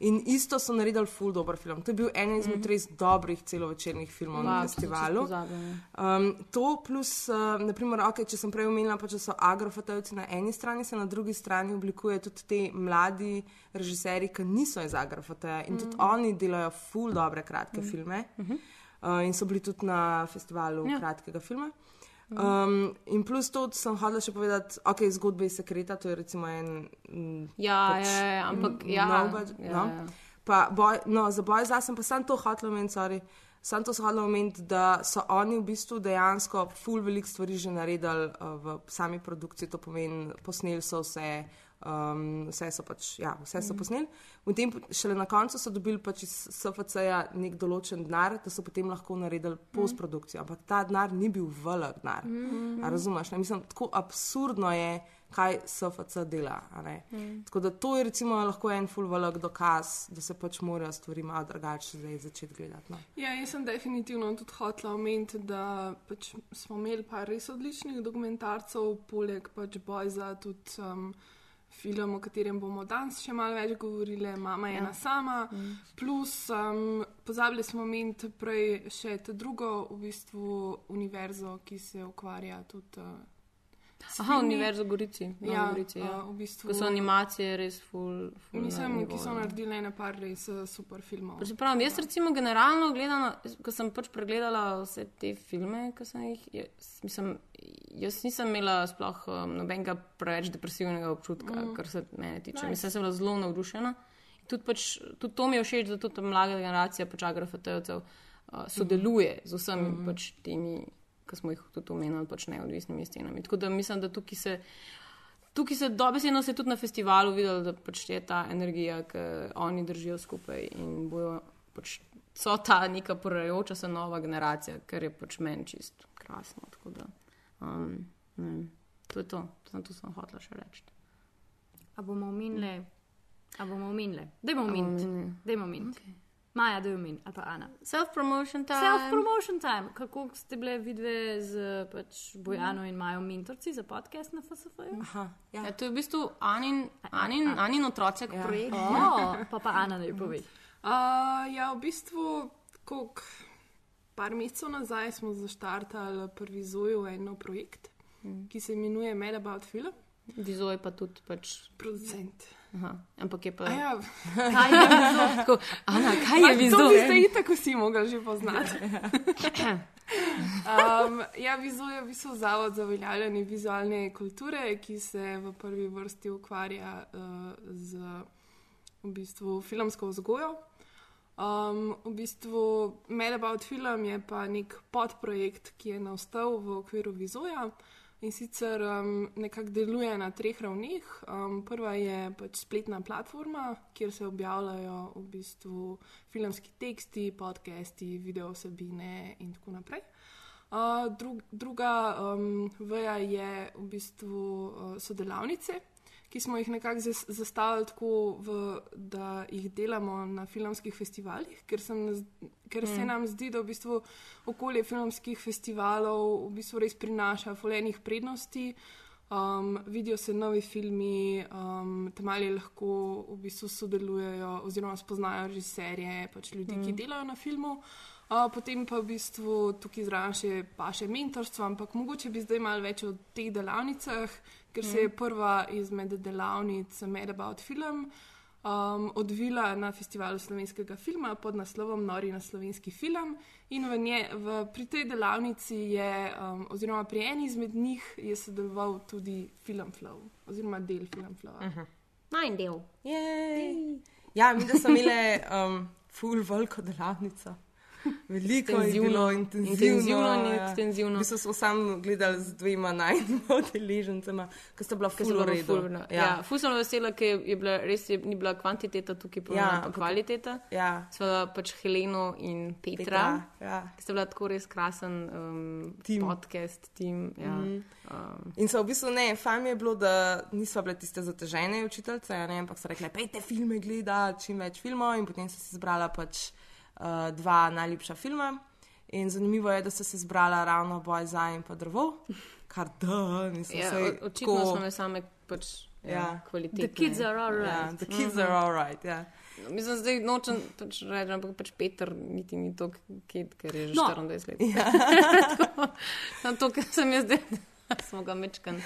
[SPEAKER 6] In isto so naredili full dober film. To je bil eden izmed mm. res dobrih celovečernih filmov
[SPEAKER 4] Ja,
[SPEAKER 6] na festivalu.
[SPEAKER 4] ja.
[SPEAKER 6] Um, to plus, uh, naprimer, okay, če sem prej omenila, pa če so agrofotovci na eni strani, se na drugi strani oblikuje tudi te mladi režiserji, ki niso iz agrofotoja in tudi
[SPEAKER 5] Mhm.
[SPEAKER 6] oni delajo full dobre kratke
[SPEAKER 5] Mhm.
[SPEAKER 6] filme.
[SPEAKER 5] Mhm.
[SPEAKER 6] Uh, in so bili tudi na festivalu
[SPEAKER 5] ja.
[SPEAKER 6] kratkega filma. Um, in plus to sem hodila še povedati, ok, zgodbe iz sekreta, to je recimo en. mm,
[SPEAKER 4] Ja, ja, ja, ampak
[SPEAKER 6] mm,
[SPEAKER 4] ja,
[SPEAKER 6] nov budget,
[SPEAKER 4] ja,
[SPEAKER 6] no.
[SPEAKER 4] ja.
[SPEAKER 6] Pa boj, no, za boj za sem pa sam to hotel omeniti, sorry. Sam to sem hotel omeniti, da so oni v bistvu dejansko full velik stvari že naredili uh, v sami produkciji, to pomeni, posneli so vse, um, vse so pač, ja, vse so
[SPEAKER 5] Mhm.
[SPEAKER 6] posneli. V tem šele na koncu so dobili pač iz SFC-ja nek določen denar, da so potem lahko naredili postprodukcijo. Ampak ta denar ni bil velik denar.
[SPEAKER 5] Mhm.
[SPEAKER 6] A Razumeš? Ne? Mislim, tako absurdno je, kaj SFC dela.
[SPEAKER 3] Mm.
[SPEAKER 6] Tako da to je recimo lahko en full velik dokaz, da se pač morajo stvari malo drugače zdaj začeti gledati. No.
[SPEAKER 3] Ja, jaz sem definitivno tudi hotela omeniti, da pač smo imeli pa res odličnih dokumentarcev, poleg pač Bojza, tudi um, film, o katerem bomo danes še malo več govorili, Mama je
[SPEAKER 4] Ja.
[SPEAKER 3] ena sama.
[SPEAKER 4] Mm.
[SPEAKER 3] Plus, um, pozabili smo omeniti prej še to drugo, v bistvu, univerzo, ki se ukvarja tudi. Uh,
[SPEAKER 4] Aha. Univerza Gorici. Novi
[SPEAKER 3] Ja,
[SPEAKER 4] Gorici, ja.
[SPEAKER 3] uh, v bistvu.
[SPEAKER 4] Ko so animacije res full na
[SPEAKER 3] Mislim, ki so
[SPEAKER 4] no.
[SPEAKER 3] naredili ene par res uh, super filmov.
[SPEAKER 4] Pravim, jaz recimo generalno gledano, ko sem pač pregledala vse te filme, ki sem jih, jaz, mislim, jaz nisem imela sploh um, nobenega preveč depresivnega občutka, mm. kar se mene tiče.
[SPEAKER 3] Nice.
[SPEAKER 4] Mislim, sem bila zelo navdušena. Tudi, pač, tudi to mi je všeč, da tudi ta mlada generacija pač agrafotevcev uh, sodeluje z vsemi mm pač temi, ki smo jih tudi omenili, pač neodvisnimi stenami. Tako da mislim, da tukaj se. Tukaj se dobesedno se je tudi na festivalu videlo, da pač je ta energija, ki oni držijo skupaj in bojo, pač, so ta neka porajajoča se nova generacija, kar je pač meni čist krasno. Da, um, ne to je to, sem, to sem hotela še reči.
[SPEAKER 5] A bomo omenili? A bomo omenili? Dajmo
[SPEAKER 4] A bomo omenili?
[SPEAKER 5] Dajmo omeniti. Maja, da je omeniti, ali pa Ana.
[SPEAKER 4] Self-promotion time.
[SPEAKER 5] Self-promotion time. Kako ste bile vidve z pač Bojano in Majo mentorci za podcast na FSF-ju?
[SPEAKER 6] Aha,
[SPEAKER 4] ja. Ja, to je v bistvu Anin, Anin, Anin otrocek ja. projekt.
[SPEAKER 5] O, pa pa Ana ne pove.
[SPEAKER 3] Uh, ja, v bistvu, koliko par mesecev nazaj smo zaštartali prvi zojo en nov projekt,
[SPEAKER 4] Mm.
[SPEAKER 3] ki se imenuje Mad About Film.
[SPEAKER 4] Vizoj pa tudi pač.
[SPEAKER 3] Producent.
[SPEAKER 4] Aha, ampak je pa.
[SPEAKER 3] A ja.
[SPEAKER 4] Kaj je vizoj? Tako, Ana, kaj je
[SPEAKER 3] Ma, To ste itak vsi mogli že poznati. um, ja, Vizo je v bistvu zavod za uveljavljanje vizualne kulture, ki se v prvi vrsti ukvarja uh, z v bistvu, filmsko vzgojo. Um, v bistvu Mad About Film je pa nek podprojekt, ki je nastal v okviru Vizoja in sicer um, nekako deluje na treh ravneh. Um, prva je pač spletna platforma, kjer se objavljajo v bistvu filmski teksti, podcasti, video vsebine in tako naprej. Uh, drug, druga um, veja je v bistvu uh, so delavnice, ki smo jih nekako zas- zastavili tako, v, da jih delamo na filmskih festivalih, ker, se zd- ker se
[SPEAKER 4] Mm.
[SPEAKER 3] nam zdi, da v bistvu okolje filmskih festivalov v bistvu res prinaša fulejnih prednosti. Um, vidijo se novi filmi, um, tam ali lahko v bistvu sodelujejo oziroma spoznajo režiserje, pač ljudi, mm. ki delajo na filmu. Uh, potem pa v bistvu tukaj zraven še pa še mentorstvo, ampak mogoče bi zdaj malo več o teh delavnicah, ker se je
[SPEAKER 4] Mm.
[SPEAKER 3] prva izmed delavnic Mad About Film um, odvila na festivalu slovenskega filma pod naslovom Nori na slovenski film. In v nje, v, pri tej delavnici je, um, oziroma pri eni izmed njih, je sodeloval tudi Film Flow, oziroma del Film Flow. Uh -huh.
[SPEAKER 4] Najn del.
[SPEAKER 6] Jej. Ja, mi smo imeli um, full veliko delavnico. Veliko je
[SPEAKER 4] Intenzivno.
[SPEAKER 6] bilo intenzivno.
[SPEAKER 4] Intenzivno in
[SPEAKER 6] ja.
[SPEAKER 4] ekstenzivno.
[SPEAKER 6] V bistvu smo samo gledali z dvema najmanj udeležencema, ki sta bila
[SPEAKER 4] Ker
[SPEAKER 6] full
[SPEAKER 4] se
[SPEAKER 6] v
[SPEAKER 4] bilo
[SPEAKER 6] redu.
[SPEAKER 4] ful, no. ja. ful sem vesela, ker je bila res je, ni bila kvantiteta tukaj, pa
[SPEAKER 6] Ja,
[SPEAKER 4] ja,
[SPEAKER 6] ampak-
[SPEAKER 4] kvaliteta.
[SPEAKER 6] Ja.
[SPEAKER 4] Sva pač Heleno in Petra,
[SPEAKER 6] Petra, ja.
[SPEAKER 4] ki sta bila tako res krasen um,
[SPEAKER 6] Tim.
[SPEAKER 4] podcast, tim. Ja.
[SPEAKER 6] Mhm.
[SPEAKER 4] Um,
[SPEAKER 6] In so v bistvu ne, fajn je bilo, da nismo bile tiste zatežene učiteljice, ampak so rekle, pejte filme gledati, čim več filmov in potem so se zbrala pač uh, dva najljubša filma. In zanimivo je, da so se zbrala ravno Boj za in pa drevo, kar da, nisem
[SPEAKER 4] ja,
[SPEAKER 6] se
[SPEAKER 4] očitno smo me same pač ja,
[SPEAKER 6] Ja.
[SPEAKER 4] kvalitetne.
[SPEAKER 5] The kids are all
[SPEAKER 6] Ja,
[SPEAKER 5] right.
[SPEAKER 6] the kids
[SPEAKER 4] Mhm.
[SPEAKER 6] are all right, ja.
[SPEAKER 4] Mislim, zdaj nočem pač reči, ampak pač Peter niti ni to, ker je že
[SPEAKER 6] No.
[SPEAKER 4] 24 let.
[SPEAKER 6] Ja.
[SPEAKER 4] Tako, no, to, kar sem jaz zdaj, smo ga mečkan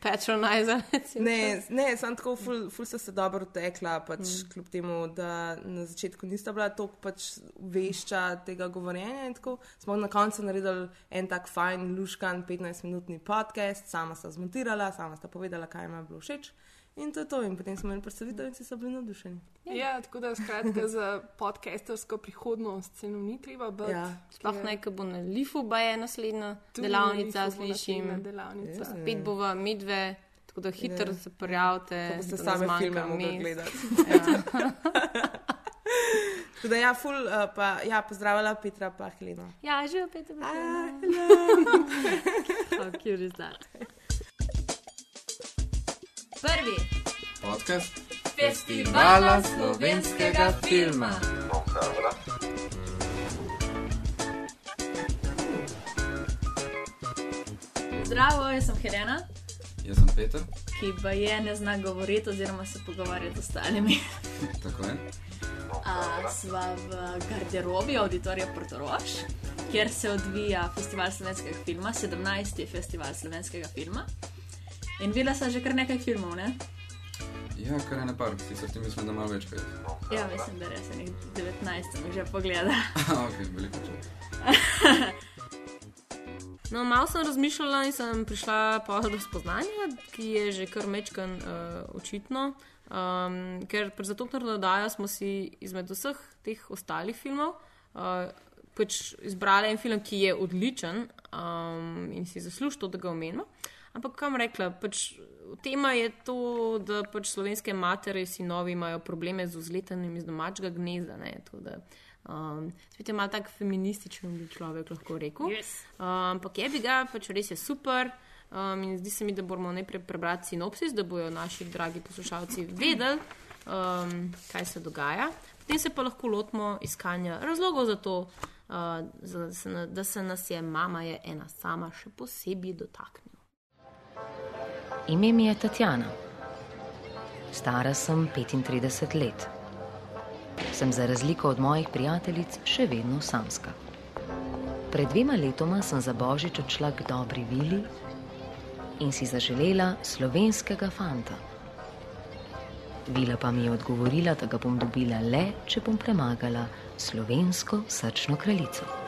[SPEAKER 4] patronizali.
[SPEAKER 6] Ne, ne sem tako, ful, ful sta se dobro tekla, pač
[SPEAKER 4] Mm.
[SPEAKER 6] kljub temu, da na začetku nista bila toliko pač vešča tega govorjenja. in Tako, smo na koncu naredili en tak fajn, luškan, 15-minutni podcast, sama sta zmontirala, sama sta povedala, kaj jim je bilo všeč. In to je to, in potem smo imeli predstavitev in vsi so bili navdušeni.
[SPEAKER 3] Ja, tako da skratka za podcastersko prihodnost se nam ni treba bati.
[SPEAKER 6] Ja.
[SPEAKER 4] Sploh ne, ko bo na Lifu, pa je naslednja
[SPEAKER 3] Tudi
[SPEAKER 4] delavnica, slišim.
[SPEAKER 3] delavnica.
[SPEAKER 4] Spet bova midve, tako da hitro
[SPEAKER 6] Ja.
[SPEAKER 4] se prijavite. Da
[SPEAKER 6] same filme mogli gledati.
[SPEAKER 4] Ja.
[SPEAKER 6] Tako da ja, ful, uh, pa ja, pozdravila Petra pa Helena.
[SPEAKER 4] Ja, živijo Peter,
[SPEAKER 5] How cute is that?
[SPEAKER 17] Prvi
[SPEAKER 18] Podcast
[SPEAKER 17] festivala slovenskega filma.
[SPEAKER 5] Zdravo, jaz sem Helena.
[SPEAKER 18] Jaz sem Peter. ki pa je ne zna govoriti oziroma se pogovarjati z ostalimi.
[SPEAKER 19] Tako je.
[SPEAKER 18] A, sva v garderobi auditorija Portoroš, kjer se odvija festival slovenskega filma, 17. festival slovenskega filma. In videla sem že kar nekaj filmov, ne?
[SPEAKER 19] Ja, kar je na par, sicer ti mislim, da malo večkrat.
[SPEAKER 18] Ja, mislim, da res je nek 19 sem že pogledala.
[SPEAKER 19] ok, veliko čas.
[SPEAKER 4] No, malo sem razmišljala in sem prišla pa do spoznanja, ki je že kar mečkan uh, očitno. Um, ker pri zato, ker dodajo, smo si izmed vseh teh ostalih filmov uh, pač izbrali en film, ki je odličen um, in si zasluži to, da ga omenimo. Ampak kam rekla, pač, tema je to, da pač slovenske matere in sinovi imajo probleme z vzletanjem iz domačega gnezda. Ne, to, da, um, spet je malo tako feminističen, bi človek lahko rekel.
[SPEAKER 18] Yes.
[SPEAKER 4] Um, ampak je bi ga, pač res je super. Um, in zdi se mi, da moramo najprej prebrati sinopsis, da bodo naši dragi poslušalci vedeli, um, kaj se dogaja. Potem se pa lahko lotimo iskanja razlogov za to, uh, za, da, se, da se nas je mama je ena sama še posebej dotaknila.
[SPEAKER 20] Ime mi je Tatjana. Stara sem 35 let. Sem za razliko od mojih prijateljic še vedno samska. Pred dvema letoma sem za božič odšla k dobri vili in si zaželela slovenskega fanta. Vila pa mi je odgovorila, da ga bom dobila le, če bom premagala slovensko srčno kraljico.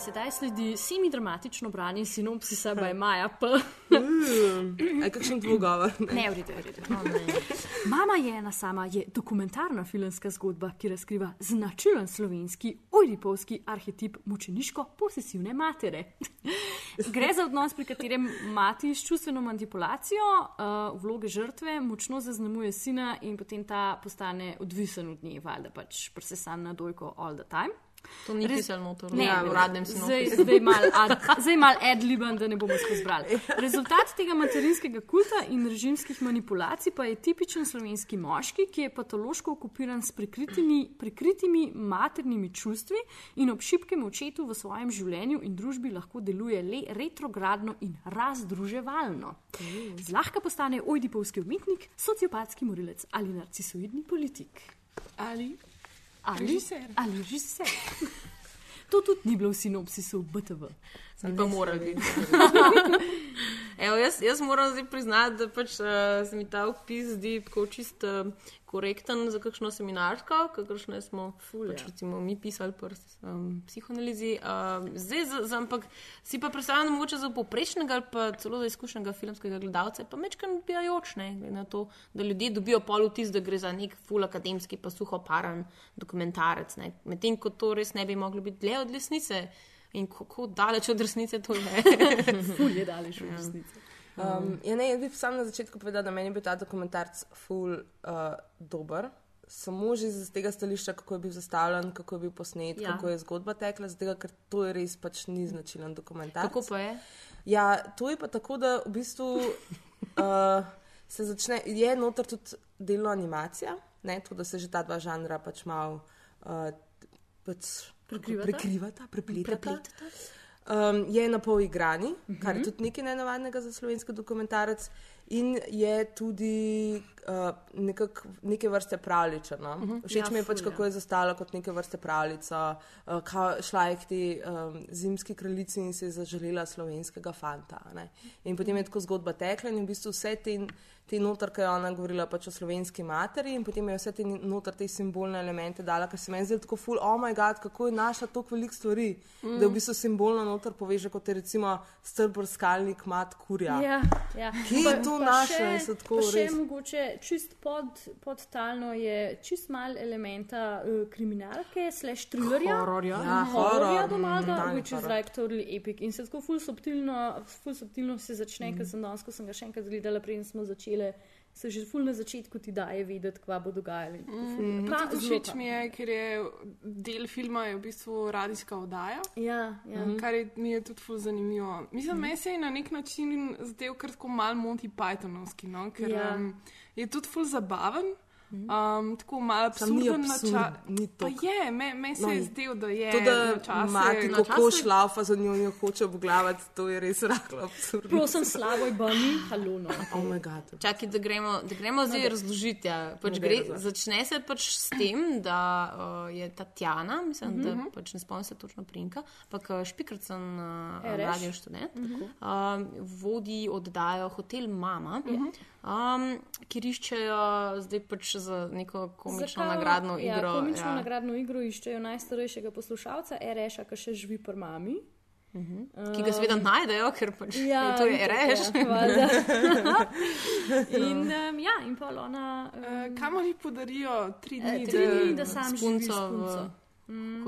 [SPEAKER 5] Sedaj sledi semi-dramatično branje sinopsisa by Maja P.
[SPEAKER 6] Aj, kakšen dvogovor.
[SPEAKER 5] Ne, v redu, v redu. Mama je ena sama, je dokumentarna filmska zgodba, ki razkriva značilen slovenski, ojdipovski arhetip mučeniško-posesivne matere. Gre za odnos, pri katerem mati s čustveno manipulacijo uh, vloge žrtve močno zaznamuje sina in potem ta postane odvisen od nje, valjda pač presesan na dojko all the time.
[SPEAKER 4] To ni
[SPEAKER 5] Res-
[SPEAKER 4] pisalo noter v
[SPEAKER 5] Ne,
[SPEAKER 4] uradnem
[SPEAKER 5] zdaj,
[SPEAKER 4] sinopisu.
[SPEAKER 5] zdaj mal ad- zdaj mal adliban, da ne bomo skozi brali. Rezultat tega materinskega kulta in režimskih manipulacij pa je tipičen slovenski moški, ki je patološko okupiran s prikritimi, prikritimi maternimi čustvi in ob šibkem očetu v svojem življenju in družbi lahko deluje le retrogradno in razdruževalno. Zlahka postane ojdipovski umetnik, sociopatski morilec ali narcisoidni politik.
[SPEAKER 3] Ali
[SPEAKER 5] Ali
[SPEAKER 3] režiser.
[SPEAKER 5] Ali režiser. To tudi ni bilo v sinopsisu BTV.
[SPEAKER 4] Bi pa morali biti. Evo, jaz, jaz moram zdaj priznati, da pač, uh, se mi ta opis zdi tako čist uh, korekten za kakšno seminarsko, kakršne smo pač, recimo, mi pisali pri um, psihoanalizi. Uh, zdaj, za, za, ampak si pa predstavljam, mogoče za poprečnega ali pa celo za izkušenega filmskega gledalca pa mečkan bijajoč, ne, glede na to, da ljudje dobijo pol vtis, da gre za nek full akademski pa suho paran dokumentarec. Medtem ko to res ne bi moglo biti dlje od resnice. In kako daleč od resnice to je?
[SPEAKER 5] Ful je daleč od resnice.
[SPEAKER 6] Um, ja, ne, jaz bi sam na začetku povedal, da meni je bil ta dokumentarc ful uh, dober. Samo že z tega stališča, kako je bil zastavljen, kako je bil posnet,
[SPEAKER 4] Ja.
[SPEAKER 6] ja. kako je zgodba tekla, zato ker to je res pač ni značilen dokumentarc.
[SPEAKER 4] Kako pa je?
[SPEAKER 6] Ja, to je pa tako, da v bistvu uh, se začne, je noter tudi delno animacija, ne, tako da se že ta dva žanra pač malo uh, pač
[SPEAKER 5] Prekrivata?
[SPEAKER 6] prekrivata, prepletata.
[SPEAKER 5] Prepletata.
[SPEAKER 6] Um, je na pol igrani, uh -huh. kar je
[SPEAKER 5] Mhm.
[SPEAKER 6] tudi nekaj nenavadnega za slovenski dokumentarec, in je tudi uh, nekak, neke vrste pravljica. No? Uh
[SPEAKER 5] Mhm.
[SPEAKER 6] -huh. Všeč
[SPEAKER 5] Ja,
[SPEAKER 6] mi je pač,
[SPEAKER 5] ful, ja.
[SPEAKER 6] kako je zastavila kot neke vrste pravljica, uh, ka, šla je k tej um, zimski kraljici in si je zaželela slovenskega fanta. Ne? In potem je tako zgodba tekla in v bistvu vse te. Te noter, ki je ona govorila pač o slovenski materi, in potem je vse te noter te simbolne elemente dala, ker se meni zdi tako ful, oh moj bog, kako je našla toliko velik stvari, mm. da v bistvu simbolno noter poveže, kot je recimo strbr skalnik mat kurja.
[SPEAKER 5] Ja, ja.
[SPEAKER 6] Kje je to našla
[SPEAKER 5] še-
[SPEAKER 6] tako
[SPEAKER 5] še
[SPEAKER 6] res?
[SPEAKER 5] mogoče čist pod, podtalno je čist mal elementa uh, kriminalke, slash thrillerja.
[SPEAKER 6] Hororja.
[SPEAKER 5] Ja,
[SPEAKER 6] Ja,
[SPEAKER 5] hororja
[SPEAKER 6] horor,
[SPEAKER 5] doma,
[SPEAKER 6] mm,
[SPEAKER 5] mm, which is
[SPEAKER 6] horor.
[SPEAKER 5] like totally epic. In se tako ful subtilno, ful subtilno se začne, mm. ker sem danes, ko sem ga še enkrat gledala, preden smo začeli. Se že ful na začetku ti daje vedeti, kva bo dogajalo.
[SPEAKER 3] Mm,
[SPEAKER 5] Pra-
[SPEAKER 3] tudi
[SPEAKER 5] zelo
[SPEAKER 3] všeč mi je, ker je del filma je v bistvu radijska oddaja.
[SPEAKER 5] Ja, ja.
[SPEAKER 3] Mhm. Kar je, mi je tudi ful zanimivo. Mislim,
[SPEAKER 5] Mhm.
[SPEAKER 3] meni se je na nek način zdel kar tako mal Monty Pythonovski, no? ker
[SPEAKER 5] Ja.
[SPEAKER 3] um, je tudi ful zabaven. Um, tako malo absurden
[SPEAKER 6] absurd, toliko.
[SPEAKER 3] je, me, me se
[SPEAKER 6] No,
[SPEAKER 3] je zdel, da je.
[SPEAKER 6] To, da mati
[SPEAKER 3] načase-
[SPEAKER 6] kako šlaufa za njo jo hoče obglavati, to je res rahlo absurdno.
[SPEAKER 5] Prosim, slabo je bani, halono.
[SPEAKER 6] Oh my god.
[SPEAKER 4] Čakaj, da gremo, da gremo zdaj
[SPEAKER 5] No,
[SPEAKER 4] razložiti. Ja. Pač
[SPEAKER 6] Ne
[SPEAKER 4] gre,
[SPEAKER 6] gre za-
[SPEAKER 4] začne se pač s tem, da uh, je Tatjana, mislim,
[SPEAKER 5] Mhm.
[SPEAKER 4] da pač ne spomnim se točno prinka, ampak uh, špikrcen uh, radio študent,
[SPEAKER 5] Mhm.
[SPEAKER 4] um, vodi oddajo Hotel Mama,
[SPEAKER 5] Mhm.
[SPEAKER 4] Um, kjer iščejo zdaj pač za neko komično
[SPEAKER 5] Zakaj-
[SPEAKER 4] nagradno
[SPEAKER 5] ja,
[SPEAKER 4] igro.
[SPEAKER 5] Komično
[SPEAKER 4] ja.
[SPEAKER 5] nagradno igro iščejo najstarejšega poslušalca, Ereša, ki še živi pri mami.
[SPEAKER 4] Mhm. Ki ga seveda najdejo, ker pač
[SPEAKER 5] Ja,
[SPEAKER 4] to je
[SPEAKER 5] itak,
[SPEAKER 4] reš.
[SPEAKER 5] ja, in, um, ja, in pa ona. Um,
[SPEAKER 3] Uh, kamor ji podarijo tri dni,
[SPEAKER 5] eh, tri dni, da sam živi s
[SPEAKER 4] punco v.
[SPEAKER 5] Mm.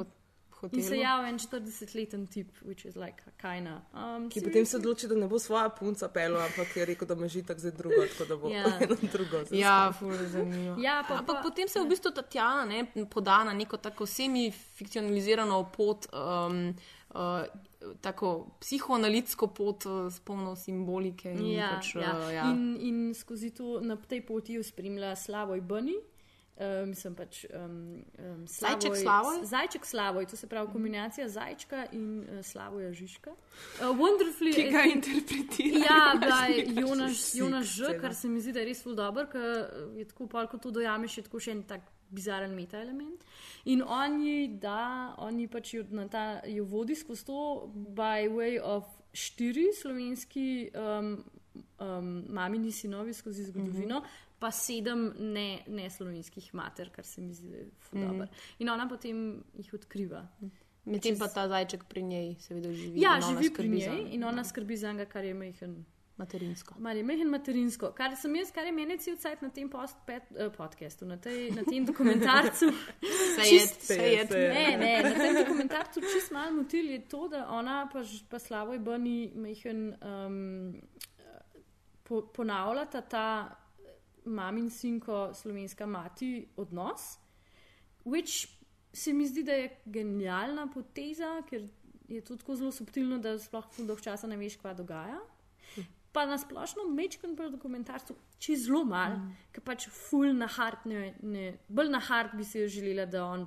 [SPEAKER 4] Hot-
[SPEAKER 5] In se
[SPEAKER 4] hotelu.
[SPEAKER 5] javi en 40-leten tip, which is like kajna. Um,
[SPEAKER 6] Ki potem se odloči, da ne bo svoja punca pel, ampak je rekel, da ima že tako zdaj drugo, tako da bo
[SPEAKER 5] Ja.
[SPEAKER 6] eno drugo. zdaj
[SPEAKER 4] Ja, ful, zanimivo.
[SPEAKER 5] Ja, pa-
[SPEAKER 4] Ampak
[SPEAKER 5] pa-
[SPEAKER 4] potem se v bistvu Tatjana ne, poda na neko tako semi-fikcionalizirano pot, um, uh, tako psihoanalitsko pot uh, s polno simbolike. In,
[SPEAKER 5] Ja,
[SPEAKER 4] pač,
[SPEAKER 5] ja.
[SPEAKER 4] uh, ja.
[SPEAKER 5] In, in skozi to na tej poti jo spremlja Slavoj Bani. Uh, mislim pač um, um, Slavoj,
[SPEAKER 4] Zajček Slavoj?
[SPEAKER 5] Zajček Slavoj, to se pravi kombinacija zajčka in uh, Slavoja Žižka. Uh, wonderfully.
[SPEAKER 3] Ki ga interpretira.
[SPEAKER 5] Ja, da je Jonaš, Jonaš Ž, kar se mi zdi, da je res ful dobr, ker je tako pol, ko to dojameš, je tako še en tak bizaren meta element. In on ji da, on ji pač jo, na ta, jo vodi skozi to by way of štiri slovenski um, um, mamini sinovi skozi zgodovino. Mm -hmm. Pa sedem ne, ne slovenskih mater, kar se mi zdi je ful
[SPEAKER 4] Mhm.
[SPEAKER 5] dobro. In ona potem jih odkriva.
[SPEAKER 4] Medtem pa ta zajček pri njej seveda živi.
[SPEAKER 5] Ja, živi pri njej
[SPEAKER 4] zanj.
[SPEAKER 5] in ona skrbi za njega, kar je mehen.
[SPEAKER 4] Materinsko.
[SPEAKER 5] Mal je mehen materinsko. Kar sem jaz, kar je meni cel cajt na tem post, pet, uh, podcastu, na, tej, na tem dokumentarcu. Čist-
[SPEAKER 4] it, say it.
[SPEAKER 5] Ne, ne, na tem dokumentarcu čist malo motil je to, da ona pa, pa Slavoj Bani mehen um, po, ponavljata ta mamin sinko slovenska mati odnos, which se mi zdi, da je genialna poteza, ker je to tako zelo subtilno, da sploh ful dolg časa ne veš, kaj dogaja. Pa na splošno mečkam pri dokumentarcu, če zelo malo, mm. ker pač ful na hard, ne, ne, bolj na hard bi si jo želela, da on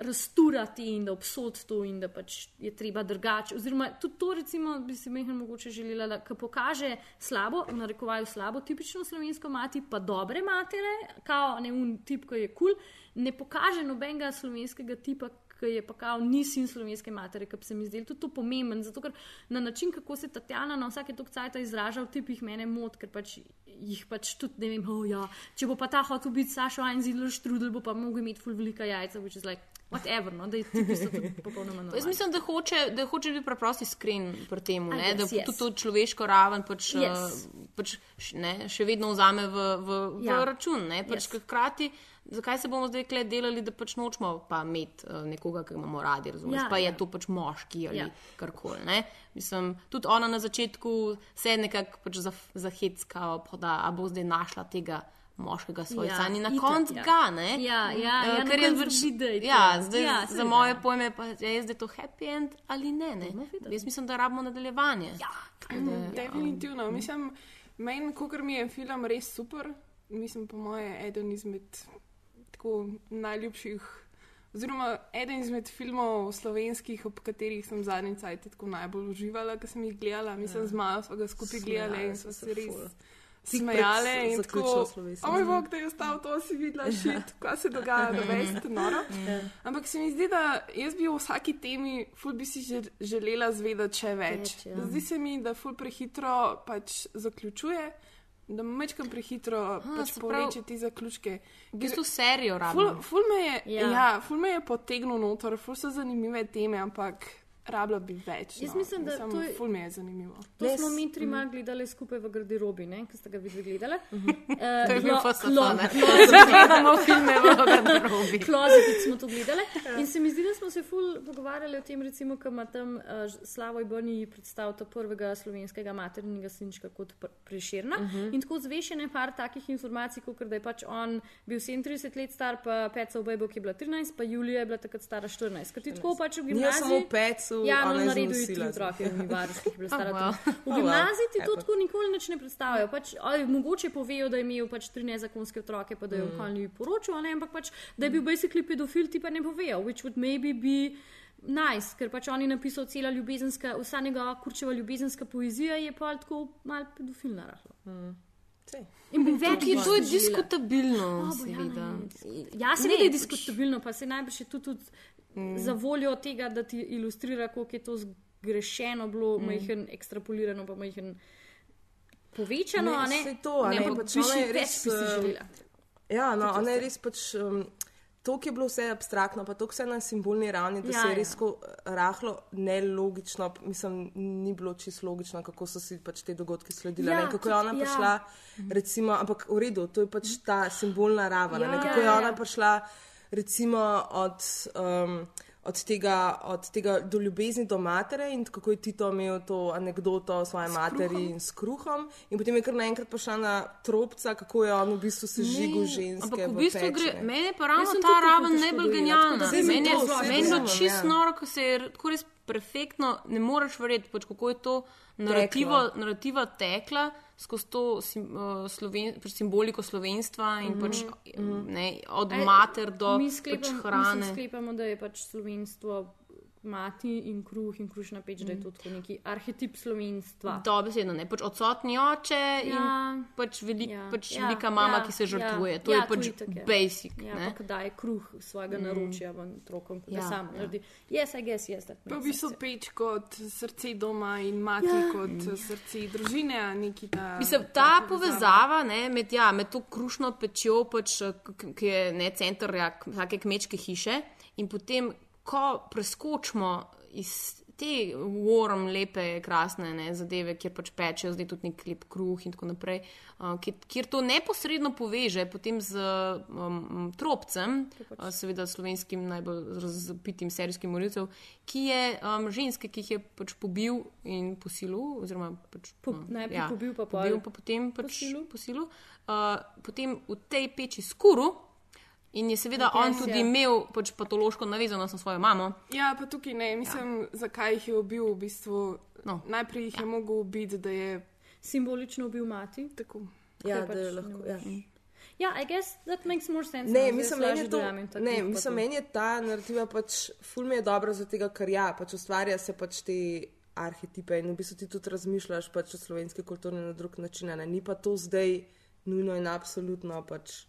[SPEAKER 5] razturati in da obsod to in da pač je treba drugače. Oziroma, tudi to recimo bi si mehen mogoče želela, da ko pokaže slabo, v narekovaju slabo, tipično slovensko mati, pa dobre matere, kao ne un tip, ki je kul, cool, ne pokaže nobenega slovenskega tipa, ki je pa kao ni sin slovenske matere, ki se mi zdel tudi to pomemben, zato ker na način, kako se Tatjana na vsake tok cajta izraža v tipih mene mot, ker pač jih pač tudi ne vem, oh ja, če bo pa ta hotel biti Sašo Einzidler štrudel, bo pa mogel imeti ful velika jajca, which is like, whatever, no, da je tipi so tudi popolnoma
[SPEAKER 4] Jaz
[SPEAKER 5] normalni.
[SPEAKER 4] mislim, da hoče, da hoče biti preprosto iskren pri tem, ne, da
[SPEAKER 5] guess, yes.
[SPEAKER 4] tudi to človeško raven pač,
[SPEAKER 5] Yes.
[SPEAKER 4] uh, pač ne, še vedno vzame v, v, v
[SPEAKER 5] Ja.
[SPEAKER 4] račun. Ne, pač,
[SPEAKER 5] Yes.
[SPEAKER 4] Hkrati, zakaj se bomo zdaj kle delali, da pač nočemo pa imeti uh, nekoga, ki imamo radi, razumeš?
[SPEAKER 5] Ja,
[SPEAKER 4] pa je
[SPEAKER 5] ja.
[SPEAKER 4] to pač moški ali
[SPEAKER 5] Ja.
[SPEAKER 4] karkoli. Mislim, tudi ona na začetku se nekako pač zah- zahecka, pa da bo zdaj našla tega. Moškega svojca,
[SPEAKER 5] Ja,
[SPEAKER 4] in na koncu
[SPEAKER 5] ja.
[SPEAKER 4] ga, ne?
[SPEAKER 5] Ja, ja,
[SPEAKER 4] Eh,
[SPEAKER 5] ja,
[SPEAKER 4] ker je
[SPEAKER 5] koncu
[SPEAKER 4] pač-
[SPEAKER 5] vidi, da je to.
[SPEAKER 4] Ja, zdaj
[SPEAKER 5] Ja,
[SPEAKER 4] za moje pojme pa je zdaj to happy end ali ne. ne? Jaz mislim, da rabimo nadaljevanje. Ja,
[SPEAKER 3] Mm, Definitivno. Mislim, meni, kot mi je film res super, mislim, po moje, eden izmed tako najljubših, oziroma eden izmed filmov slovenskih, ob katerih sem zadnji cajt tako najbolj uživala, ker sem jih gledala. Mislim,
[SPEAKER 6] Ja.
[SPEAKER 3] z Majo smo ga skupaj gledali in smo
[SPEAKER 6] Smejale so
[SPEAKER 3] se
[SPEAKER 6] se
[SPEAKER 3] res.
[SPEAKER 6] ful.
[SPEAKER 3] Smejale in tako,
[SPEAKER 6] slovesno.
[SPEAKER 3] o moj bog, da je ostal to, si videla, šit, kaj se dogaja, da veš, noro.
[SPEAKER 6] Ja.
[SPEAKER 3] Ampak se mi zdi, da jaz bi o vsaki temi, ful bi si že- želela zvedeti še več.
[SPEAKER 5] Več, ja.
[SPEAKER 3] Zdi se mi, da ful prehitro pač zaključuje, da mečkam prehitro pač
[SPEAKER 4] se
[SPEAKER 3] povleče
[SPEAKER 4] pravi,
[SPEAKER 3] te zaključke.
[SPEAKER 4] v bistvu serijo
[SPEAKER 3] Ful,
[SPEAKER 4] rabimo.
[SPEAKER 3] ful, me je,
[SPEAKER 5] Ja.
[SPEAKER 3] ja. Ja, ful me je potegnil noter, ful so zanimive teme, ampak rabila bi več.
[SPEAKER 5] Jaz
[SPEAKER 3] no.
[SPEAKER 5] mislim, da to je-
[SPEAKER 3] Ful me je zanimivo.
[SPEAKER 5] To
[SPEAKER 6] Les.
[SPEAKER 5] smo mi
[SPEAKER 3] Mhm.
[SPEAKER 5] trima gledali skupaj v garderobi, ne, ki ste ga vi gledali.
[SPEAKER 4] To je bil
[SPEAKER 5] Klo-
[SPEAKER 4] FSF,
[SPEAKER 5] klo-
[SPEAKER 4] ne?
[SPEAKER 5] klozeti-
[SPEAKER 4] Gledamo filme v garderobi.
[SPEAKER 5] Klozeti smo to gledali. In se mi zdi, da smo se ful pogovarjali o tem, recimo, ko ima tam uh, Slavoj Boni predstavil prvega slovenskega maternega sinčka kot pr- preširna. Uh
[SPEAKER 6] Mhm.
[SPEAKER 5] -huh. In tako zvešene par takih informacij, kot da je pač on bil 37 let star, pa Peca Obejbo, ki je bila 13, pa Julija je bila takrat stara 14. Ker ti tako pač v
[SPEAKER 6] Ni
[SPEAKER 5] gimnaziji.
[SPEAKER 6] samo pec, sexu,
[SPEAKER 5] Ja, no, naredil je tri otroke, v bila stara.
[SPEAKER 6] Oh,
[SPEAKER 5] oh,
[SPEAKER 6] wow.
[SPEAKER 5] V
[SPEAKER 6] Oh,
[SPEAKER 5] gimnaziji
[SPEAKER 6] wow.
[SPEAKER 5] ti to tako nikoli nič ne predstavijo. Pač, ali mogoče povejo, da je imel pač tri nezakonske otroke, pa da je
[SPEAKER 6] Mm.
[SPEAKER 5] v okolju poročil, ne, ampak pač, da je bil basically pedofil, ti pa ne povejo, which would maybe be. Nice, ker pač on je napisal cela ljubezenska, vsa njegova kurčeva ljubezenska poezija je pa tako mal pedofilna rahlo.
[SPEAKER 6] Mm.
[SPEAKER 4] Tukaj to je diskutabilno,
[SPEAKER 5] bo, ja,
[SPEAKER 4] seveda.
[SPEAKER 5] je
[SPEAKER 4] pač-
[SPEAKER 5] diskutabilno, pa se najbrž je tudi, tudi mm. za voljo tega, da ti ilustrira, koliko je to zgrešeno bilo, mm. majhen ekstrapolirano, pa majhen povečano. ne,
[SPEAKER 6] saj to, a ne,
[SPEAKER 5] ampak
[SPEAKER 6] pač ona je res,
[SPEAKER 5] bi si
[SPEAKER 6] eh,
[SPEAKER 5] želela.
[SPEAKER 6] Ja, no, ona je res pač. Um, To, ki je bilo vse abstraktno, pa to vse na simbolni ravni, da
[SPEAKER 5] Ja,
[SPEAKER 6] se je
[SPEAKER 5] ja.
[SPEAKER 6] res tako rahlo nelogično, mislim, ni bilo čisto logično, kako so si pač te dogodke sledili.
[SPEAKER 5] Ja,
[SPEAKER 6] Ja, kako je ona
[SPEAKER 5] ja.
[SPEAKER 6] prišla, recimo, ampak v redu, to je pač ta simbolna raven.
[SPEAKER 5] Ja,
[SPEAKER 6] Ja, kako je
[SPEAKER 5] ja,
[SPEAKER 6] ona
[SPEAKER 5] ja.
[SPEAKER 6] prišla, recimo, od. Um, Od tega, od tega do ljubezni do matere, in kako je Tito imel to anegdoto o svoji materi
[SPEAKER 4] kruhom.
[SPEAKER 6] in s kruhom, in potem je kar naenkrat prišla na tropca, kako je on v bistvu sežigel ženske.
[SPEAKER 4] Ampak v
[SPEAKER 6] v
[SPEAKER 4] bistvu
[SPEAKER 6] peč,
[SPEAKER 4] gre, meni je pa ravno ta raven najbolj genialna. Meni je bilo čisto noro, ko se je tako res perfektno, ne moreš verjeti, pač, kako je to narativo,
[SPEAKER 6] Teklo.
[SPEAKER 4] narativa tekla skozi to uh, sloven, pač simboliko slovenstva in
[SPEAKER 5] Mhm,
[SPEAKER 4] pač,
[SPEAKER 5] mhm.
[SPEAKER 4] ne, od
[SPEAKER 5] Ej,
[SPEAKER 4] mater do
[SPEAKER 5] mi
[SPEAKER 4] pač
[SPEAKER 5] sklepam,
[SPEAKER 4] hrane.
[SPEAKER 5] Mislim, sklepamo, da je pač slovenstvo mati in kruh in krušna peč, da je to tako neki arhetip slovenstva.
[SPEAKER 4] Dobesedno ne, pač odsotni oče ja. in
[SPEAKER 5] Ja.
[SPEAKER 4] pač, velik,
[SPEAKER 5] Ja,
[SPEAKER 4] pač
[SPEAKER 5] ja,
[SPEAKER 4] velika mama,
[SPEAKER 5] ja,
[SPEAKER 4] ki se žrtvuje.
[SPEAKER 5] ja,
[SPEAKER 4] to
[SPEAKER 5] ja,
[SPEAKER 4] je pač
[SPEAKER 5] je.
[SPEAKER 4] basic.
[SPEAKER 5] Ja,
[SPEAKER 4] ne.
[SPEAKER 5] pa kdaj je kruh svojega
[SPEAKER 4] Mm.
[SPEAKER 5] mm. naročja v otrokom, da
[SPEAKER 4] Ja,
[SPEAKER 5] ja, sam
[SPEAKER 4] ja.
[SPEAKER 5] naredi. Yes, I guess, yes,
[SPEAKER 3] Pa v bistvu peč kot srce doma in mati
[SPEAKER 5] Ja.
[SPEAKER 3] ja. kot srce družine, a neki ta.
[SPEAKER 4] Mislim, ta povezava ne, med, ja, med to krušno pečjo, pač, eh, ki je ne center ja, vsake kmečke hiše, in potem, ko preskočimo iz te warm, lepe, krasne ne, zadeve, kjer pač pečejo zdaj tudi nek lep kruh in tako naprej, uh, kjer, kjer to neposredno poveže potem z um, tropcem, uh, seveda slovenskim najbolj razpitim serijskim morilcem, ki je um, ženske, ki jih je pač pobil in posilil, oziroma pač,
[SPEAKER 5] Po-
[SPEAKER 4] no,
[SPEAKER 5] najprej pobil, pa
[SPEAKER 4] pobil, pa potem pač
[SPEAKER 5] posilil.
[SPEAKER 4] posilil. Uh, potem v tej peči skuru. In je seveda on
[SPEAKER 3] Yes,
[SPEAKER 4] tudi
[SPEAKER 3] ja.
[SPEAKER 4] imel pač patološko navezanost na svojo mamo.
[SPEAKER 3] Ja, pa tukaj ne, mislim, ja. zakaj jih je ubil. V bistvu.
[SPEAKER 4] No.
[SPEAKER 3] Najprej jih ja. je mogel ubiti, da je
[SPEAKER 5] simbolično ubil mati.
[SPEAKER 3] Tako.
[SPEAKER 6] Ja,
[SPEAKER 5] Ker
[SPEAKER 6] da je
[SPEAKER 5] pač
[SPEAKER 6] lahko. Ja.
[SPEAKER 5] Ja, I guess that makes more sense.
[SPEAKER 6] Ne, mislim, meni je, to, ne, mislim, meni je ta narativa pač, ful mi je dobra zaradi tega, ker ja, pač ustvarja se pač te arhetipe in v bistvu ti tudi razmišljaš pač o slovenski kulturi na drug način. Ne? Ni pa to zdaj nujno in absolutno pač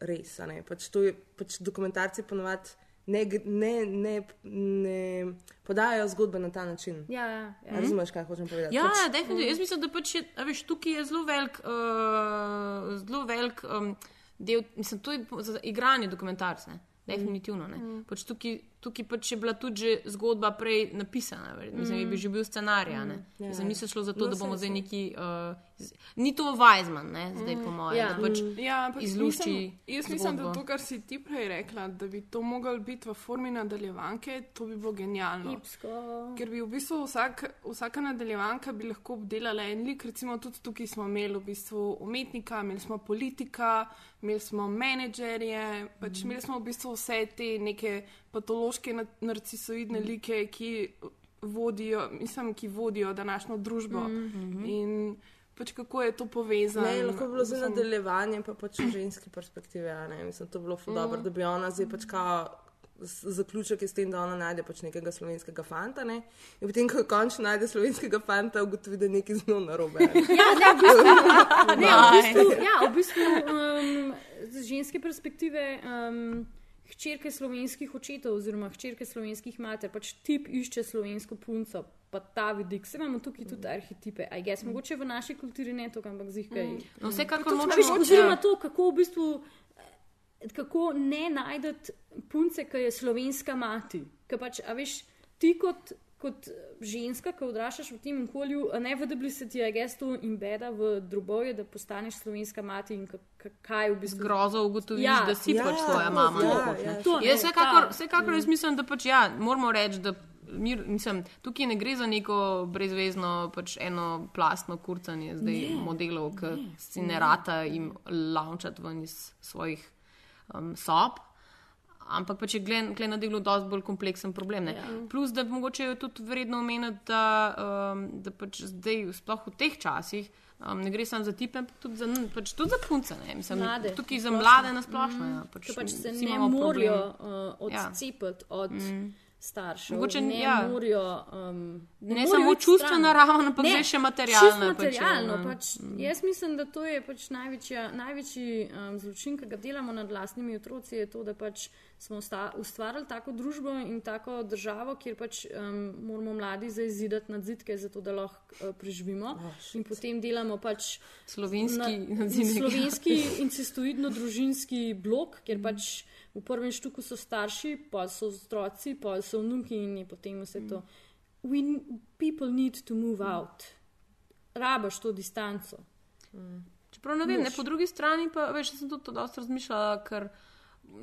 [SPEAKER 6] res. Pač to je, pač dokumentarci ponovadi ne, ne, ne, ne podajajo zgodbe na ta način.
[SPEAKER 5] Ja, ja, ja.
[SPEAKER 6] Razumeš, kaj hočem povedati?
[SPEAKER 4] Ja,
[SPEAKER 6] pač,
[SPEAKER 4] definitivno. Jaz mislim, da pač je, veš, tukaj je zelo velik, uh, zelo velik um, del, mislim, to je za igranje dokumentarc, ne? Definitivno. Ne?
[SPEAKER 5] Mm.
[SPEAKER 4] Pač tukaj, tukaj pač je bila tudi že zgodba prej napisana, mislim, je
[SPEAKER 5] Mm.
[SPEAKER 4] bil že bil scenarij. a ne.
[SPEAKER 5] Mm, ja.
[SPEAKER 4] Mislim, ni se šlo za to,
[SPEAKER 6] No,
[SPEAKER 4] da bomo zdaj neki. Uh, z- ni to Weizmann, ne, zdaj po mojem,
[SPEAKER 3] Ja,
[SPEAKER 4] pač
[SPEAKER 3] ja, ampak
[SPEAKER 4] izlušči.
[SPEAKER 3] mislim, jaz mislim, da to, kar si ti prej rekla, da bi to moglo biti v formi nadaljevanke, to bi bilo genialno.
[SPEAKER 5] Ipsko.
[SPEAKER 3] Ker bi v bistvu vsak, vsaka nadaljevanka bi lahko obdelala en lik, recimo tudi tukaj smo imeli v bistvu umetnika, imeli smo politika, imeli smo menedžerje, pač
[SPEAKER 5] Mhm.
[SPEAKER 3] imeli smo v bistvu vse te neke patološke na- narcisoidne like, ki vodijo, mislim, ki vodijo današnjo družbo.
[SPEAKER 5] Mhm.
[SPEAKER 3] In pač kako je to povezano.
[SPEAKER 6] Ne, lahko bi bilo zdaj
[SPEAKER 3] Mislim-
[SPEAKER 6] nadaljevanje, pa pač v ženski perspektivi. Mislim, to bi bilo
[SPEAKER 3] Mm.
[SPEAKER 6] dobro, da bi ona zdaj pač kao. Zaključek je s tem, da ona najde pač nekega slovenskega fanta. Ne? In potem, ko končno najde slovenskega fanta, ugotovi, da je nekaj zelo narobe.
[SPEAKER 5] Ja, ne, v bistvu, ne, v bistvu, ja, v bistvu um, z ženske perspektive. Um, Hčerke slovenskih očetov, oziroma hčerke slovenskih mater, pač tip išče slovensko punco, pa ta vidik. Se imamo tukaj tudi arhetipe, aj gess, mogoče v naši kulturi ne to, ampak zihkaj.
[SPEAKER 4] Mm. No, vsekakor
[SPEAKER 5] tudi,
[SPEAKER 4] močemo-
[SPEAKER 5] a veš, Oziroma to, kako v bistvu. Kako ne najdete punce, ki je slovenska mati. Ker pač, a veš, ti kot, kot ženska, ki odraščaš v tem okolju, ne v debli se ti je gesto in beda v drobovje, da postaneš slovenska mati in ka- ka- kaj v bistvu.
[SPEAKER 4] Grozo ugotoviš, da si pač tvoja mama.
[SPEAKER 5] to,
[SPEAKER 4] pač, ne.
[SPEAKER 5] to,
[SPEAKER 4] Jaz vsekakor, vsekakor jaz mislim, da pač ja, moramo reči, da mir, mislim, tukaj ne gre za neko brezvezno, pač eno plastno kurcanje zdaj
[SPEAKER 5] Ne,
[SPEAKER 4] modelov, ki si ne rata jim launčati ven iz svojih um, sob. ampak pač je gled na delu dosti bolj kompleksen problem. Ja. Plus, da mogoče je tudi vredno omeniti, da, um, da pač zdaj, sploh v teh časih, um, ne gre samo za tipe, ampak tudi za, pač tudi za punce. Mislim,
[SPEAKER 5] Mlade,
[SPEAKER 4] tukaj za
[SPEAKER 5] splošno.
[SPEAKER 4] mlade nasplošno.
[SPEAKER 5] Mhm.
[SPEAKER 4] Ja, pač,
[SPEAKER 5] Ker pač se ne
[SPEAKER 4] problem.
[SPEAKER 5] uh, odcepiti ja. od mm. Staršev.
[SPEAKER 4] Mogoče,
[SPEAKER 5] ne
[SPEAKER 4] ja.
[SPEAKER 5] morajo. Um,
[SPEAKER 4] Ne
[SPEAKER 5] morajo
[SPEAKER 4] samo
[SPEAKER 5] stran.
[SPEAKER 4] raven, ampak
[SPEAKER 5] Ne,
[SPEAKER 4] zdaj še pač je,
[SPEAKER 5] Materialno,
[SPEAKER 4] ne.
[SPEAKER 5] pač, jaz mislim, da to je pač največja, največji um, zločin, ki ga delamo nad vlastnimi otroci, je to, da pač smo usta, ustvarili tako družbo in tako državo, kjer pač um, moramo mladi zaizidati nadzidke, zato da lahko uh, preživimo. Oh, in potem delamo pač
[SPEAKER 4] Slovenski
[SPEAKER 5] na,
[SPEAKER 4] nadzinek.
[SPEAKER 5] slovenski incestuidno-družinski blok, kjer pač v prvem štuku so starši, pa so otroci, pa so vnuki in je potem vse to. We, n- people need to move out. Rabaš to distanco.
[SPEAKER 4] Čeprav ne vem, ne, po drugi strani pa veš, jaz sem tudi to dosta razmišljala, ker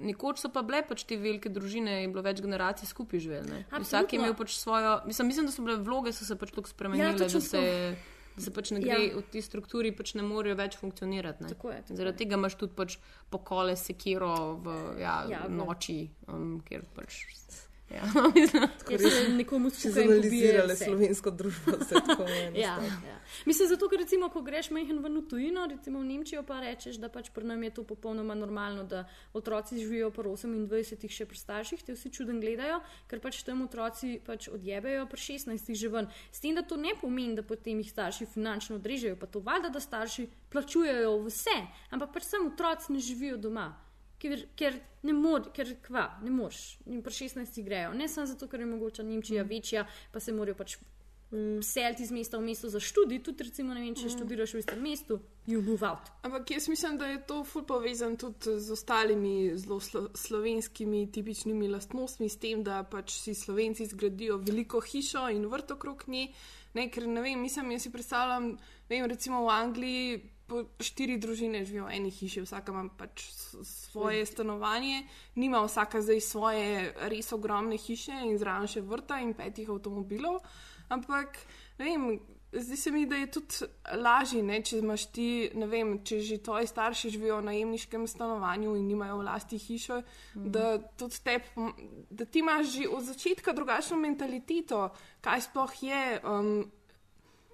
[SPEAKER 4] nekoč so pa bile pač te velike družine in bilo več generacij skupaj živeli. Vsak je imel pač svojo, mislim, mislim, da so bile vloge, so se pač tako spremenile,
[SPEAKER 5] Ja,
[SPEAKER 4] da, se, da se pač ne
[SPEAKER 5] Ja.
[SPEAKER 4] gre v tej strukturi, pač ne morejo več funkcionirati. Ne.
[SPEAKER 5] Tako je, tako
[SPEAKER 4] Zaradi tega imaš tudi pač pokole sekiro v ja,
[SPEAKER 5] Ja,
[SPEAKER 4] ja, noči, um, kjer pač. Ja,
[SPEAKER 5] Jaz se nekomu
[SPEAKER 6] Si
[SPEAKER 5] skupaj pobijejo
[SPEAKER 6] zanalizirali
[SPEAKER 5] vse.
[SPEAKER 6] slovensko družbo,
[SPEAKER 5] ja, ja. Mislim, zato, ker recimo, ko greš majhen ven v tujino, recimo v Nemčijo, pa rečeš, da pač pri nam je to popolnoma normalno, da otroci živijo po 28, še pri starših, te vsi čuden gledajo, ker pač tam otroci pač odjebejo pri 16 že ven. S tem, da to ne pomeni, da potem jih starši finančno odrežejo, pa to valjda, da starši plačujejo vse, ampak pač sam otroci ne živijo doma. Ker, ker ne moreš, ker kva, ne moreš. In pri 16 grejo. Ne samo zato, ker je mogoče Nemčija
[SPEAKER 3] Mm.
[SPEAKER 5] večja, pa se morajo pač seliti iz mesta v mesto za študij. Tudi, recimo, ne vem, če
[SPEAKER 3] Mm.
[SPEAKER 5] študiraš v istem mestu, you move out.
[SPEAKER 3] Ampak jaz mislim, da je to ful povezan tudi z ostalimi zelo slo slovenskimi tipičnimi lastnostmi, s tem, da pač si slovenci zgradijo veliko hišo in vrt okrog nje. Ne, ker ne vem, mislim, jaz si predstavljam, ne vem, recimo v Angliji. Po štiri družine živijo v eni hiši, vsaka ima pač svoje stanovanje, nima vsaka zdaj svoje res ogromne hiše in zraven še vrta in petih avtomobilov. Ampak, ne vem, zdi se mi, da je tudi lažje, ne, če imaš ti, ne vem, če že tvoji starši živijo v najemniškem stanovanju in nimajo v lasti hiše, mm. da tudi te, da ti imaš že od začetka drugačno mentaliteto, kaj sploh je. Um,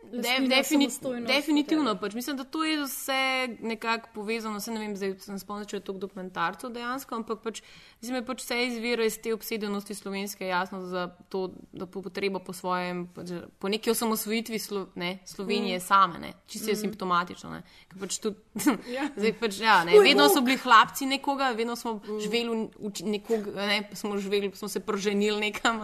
[SPEAKER 4] Defini
[SPEAKER 5] samostojnost,
[SPEAKER 4] definitivno. Pač. Mislim, da to je vse nekako povezano. Se ne vem, zdaj se spomnim, če je to dokumentarcev dejansko, ampak pač, mislim, pač vse izvira iz te obsedenosti slovenske, jasno, za to, da po potrebo po svojem, pač, po neki osamosvojitvi Slo, ne, Slovenije mm. same, ne, čisto je
[SPEAKER 3] Mm.
[SPEAKER 4] simptomatično. Ne, Ker pač tudi,
[SPEAKER 3] Ja.
[SPEAKER 4] zdaj pač, ja, ne,
[SPEAKER 3] Uj,
[SPEAKER 4] vedno
[SPEAKER 3] bo.
[SPEAKER 4] so bili hlapci nekoga, vedno smo živeli v, v nekoga, ne, smo živeli, smo se proženili nekam.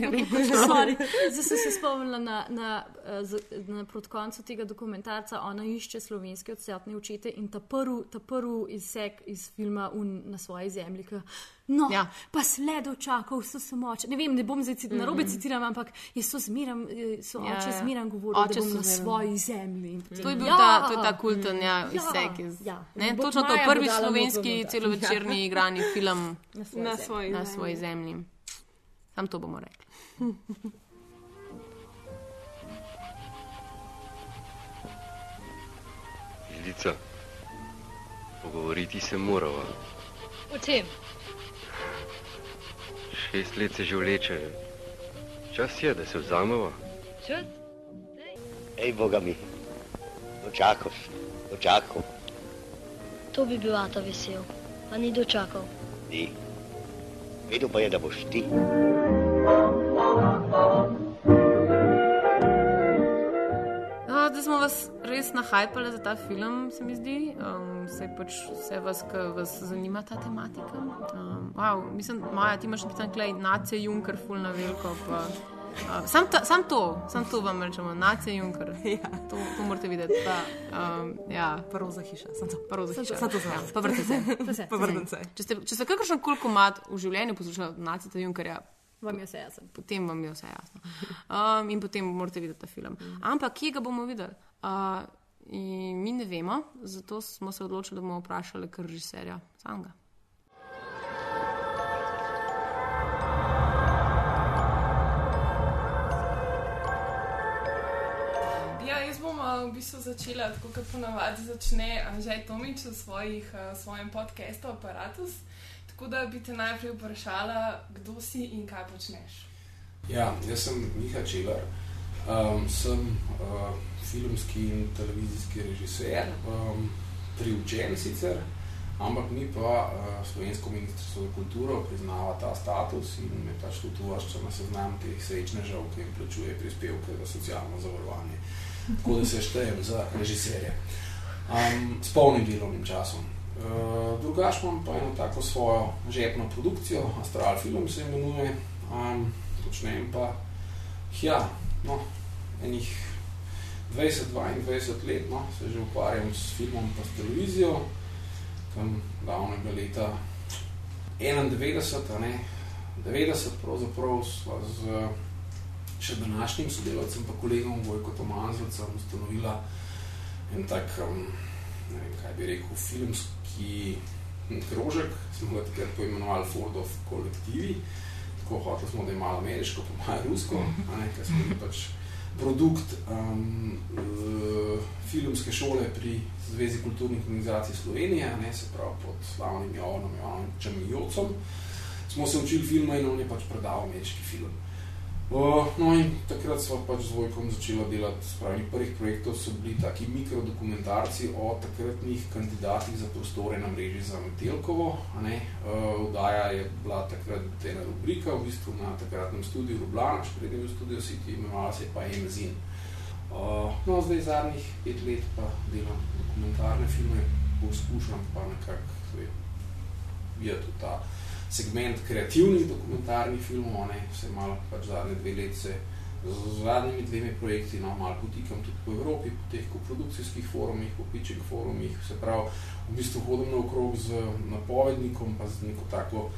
[SPEAKER 5] Sorry, Zdaj sem se spomnila na, na, eh, z- na proti koncu tega dokumentarca. Ona išče slovenske odsotne očete in ta prvi, ta prvi izsek iz filma un, na svoji zemlji. Ka, no, ja. pa sled očakov so samo oče. Ne vem, ne bom zdaj cit, na robe
[SPEAKER 4] Mhm.
[SPEAKER 5] citiram, ampak je so zmeram, eh, so
[SPEAKER 4] Ja,
[SPEAKER 5] oče
[SPEAKER 4] ja.
[SPEAKER 5] zmeram govoril,
[SPEAKER 4] Oče
[SPEAKER 5] da bom na svoji zemlji.
[SPEAKER 4] To je bil
[SPEAKER 5] ja,
[SPEAKER 4] ta, to je ta kulten ja,
[SPEAKER 5] ja,
[SPEAKER 4] izsek. Iz,
[SPEAKER 5] ja.
[SPEAKER 4] ne,
[SPEAKER 5] Bo-
[SPEAKER 4] točno to, prvi slovenski celovečerni
[SPEAKER 5] Ja.
[SPEAKER 4] igrani film
[SPEAKER 5] Na svoji
[SPEAKER 3] Na
[SPEAKER 5] zemlji.
[SPEAKER 3] svoji
[SPEAKER 4] na
[SPEAKER 3] zemlji.
[SPEAKER 4] svoji zemlji. Sam to bomo rekli.
[SPEAKER 21] Ilica, pogovoriti se morava.
[SPEAKER 22] O čem?
[SPEAKER 21] Šest let se že vleče. Čas je, da se vzameva.
[SPEAKER 22] Čas?
[SPEAKER 23] Ej, boga mi, dočakaš, dočakal,
[SPEAKER 22] To bi bil Ata vesel, a ni dočakal.
[SPEAKER 23] ti. Vedel pa je, da boš ti.
[SPEAKER 4] Res nahajpali za ta film, se mi zdi. Um, se pač vse vas, ki vas zanima ta tematika. Um, wow, mislim, Maja, ti imaš napisan klej, nace Junker, full na veliko. Pa, uh, sam, ta, sam to, sam to vam rečemo, nace Junker. Ja. To, to morate videti. Pa, um, ja.
[SPEAKER 6] Prvo za hiša, sem to.
[SPEAKER 4] Prvo za hiša.
[SPEAKER 6] Samo to znam.
[SPEAKER 4] Ja, pa vrtece.
[SPEAKER 6] To se, Pa to vrtece.
[SPEAKER 4] Če ste, če ste kakršen koli komat v življenju poslušali naceta Junkerja,
[SPEAKER 5] Vam je vse jasno.
[SPEAKER 4] potem vam je vse jasno. Um, in potem morate videti ta film. Ampak kje ga bomo videli? Uh, in mi ne vemo, zato smo se odločili, da bomo vprašali kar režiserja samega.
[SPEAKER 3] Ja, uh, v bistvu začela tako, kot ponavadi začne Anžej Tomič v svojih, uh, svojem podkastu Apparatus. Tako da bi te najprej vprašala, kdo si in kaj počneš.
[SPEAKER 24] Ja, jaz sem Miha Čelar, um, sem uh, filmski in televizijski režiser, um, priučen sicer, ampak mi pa uh, Slovensko ministrstvo za kulturo priznava ta status in me pač tudi uvršča na seznam teh srečnežev, ki jim plačuje prispevke za socialno zavarovanje. Tako da se štejem za režiserje. Um, s polnim delovnim časom. Uh, drugač imam pa eno tako svojo žepno produkcijo, Astral Film se imenuje, um, počnem pa, ja, no, enih 20-22 let, no, se že ukvarjam s filmom pa s televizijo, tam davnega leta 91, ne, 90 pravzaprav sva z še današnjim sodelavcem pa kolegom Vojko Tomazovcem ustanovila en tak, um, ne vem, kaj bi rekel, filmski krožek, smo ga takrat poimenovali Ford of kolektivi, tako hoteli smo, da je malo ameriško, pa malo rusko, ne, ker smo pač produkt um, filmske šole pri Zvezi kulturnih organizacij Slovenije, ne, se pravi pod slavnim Jovanom Jovanovičem Jocom, smo se učili filma in on je pač predal ameriški film. Uh, no in takrat smo pač z Vojkom začela delati, spravi prvih projektov so bili taki mikrodokumentarci o takratnih kandidatih za prostore na mreži za Metelkovo. Uh, vdaja je bila takrat ena rubrika, v bistvu na takratnem studiu Ljubljana, še predtem v studiu City, imenovala se je pa Emzin. Uh, no, zdaj zadnjih pet let pa delam dokumentarne filme, poskušam pa nekako videti ta segment kreativnih dokumentarnih filmov, ne, se malo pač zadnje dve let se z zadnjimi dvemi projekti, no, malo potikam tudi po Evropi, po teh koprodukcijskih forumih, po pitching forumih, se pravi, v bistvu hodim naokrog z napovednikom, pa z neko tako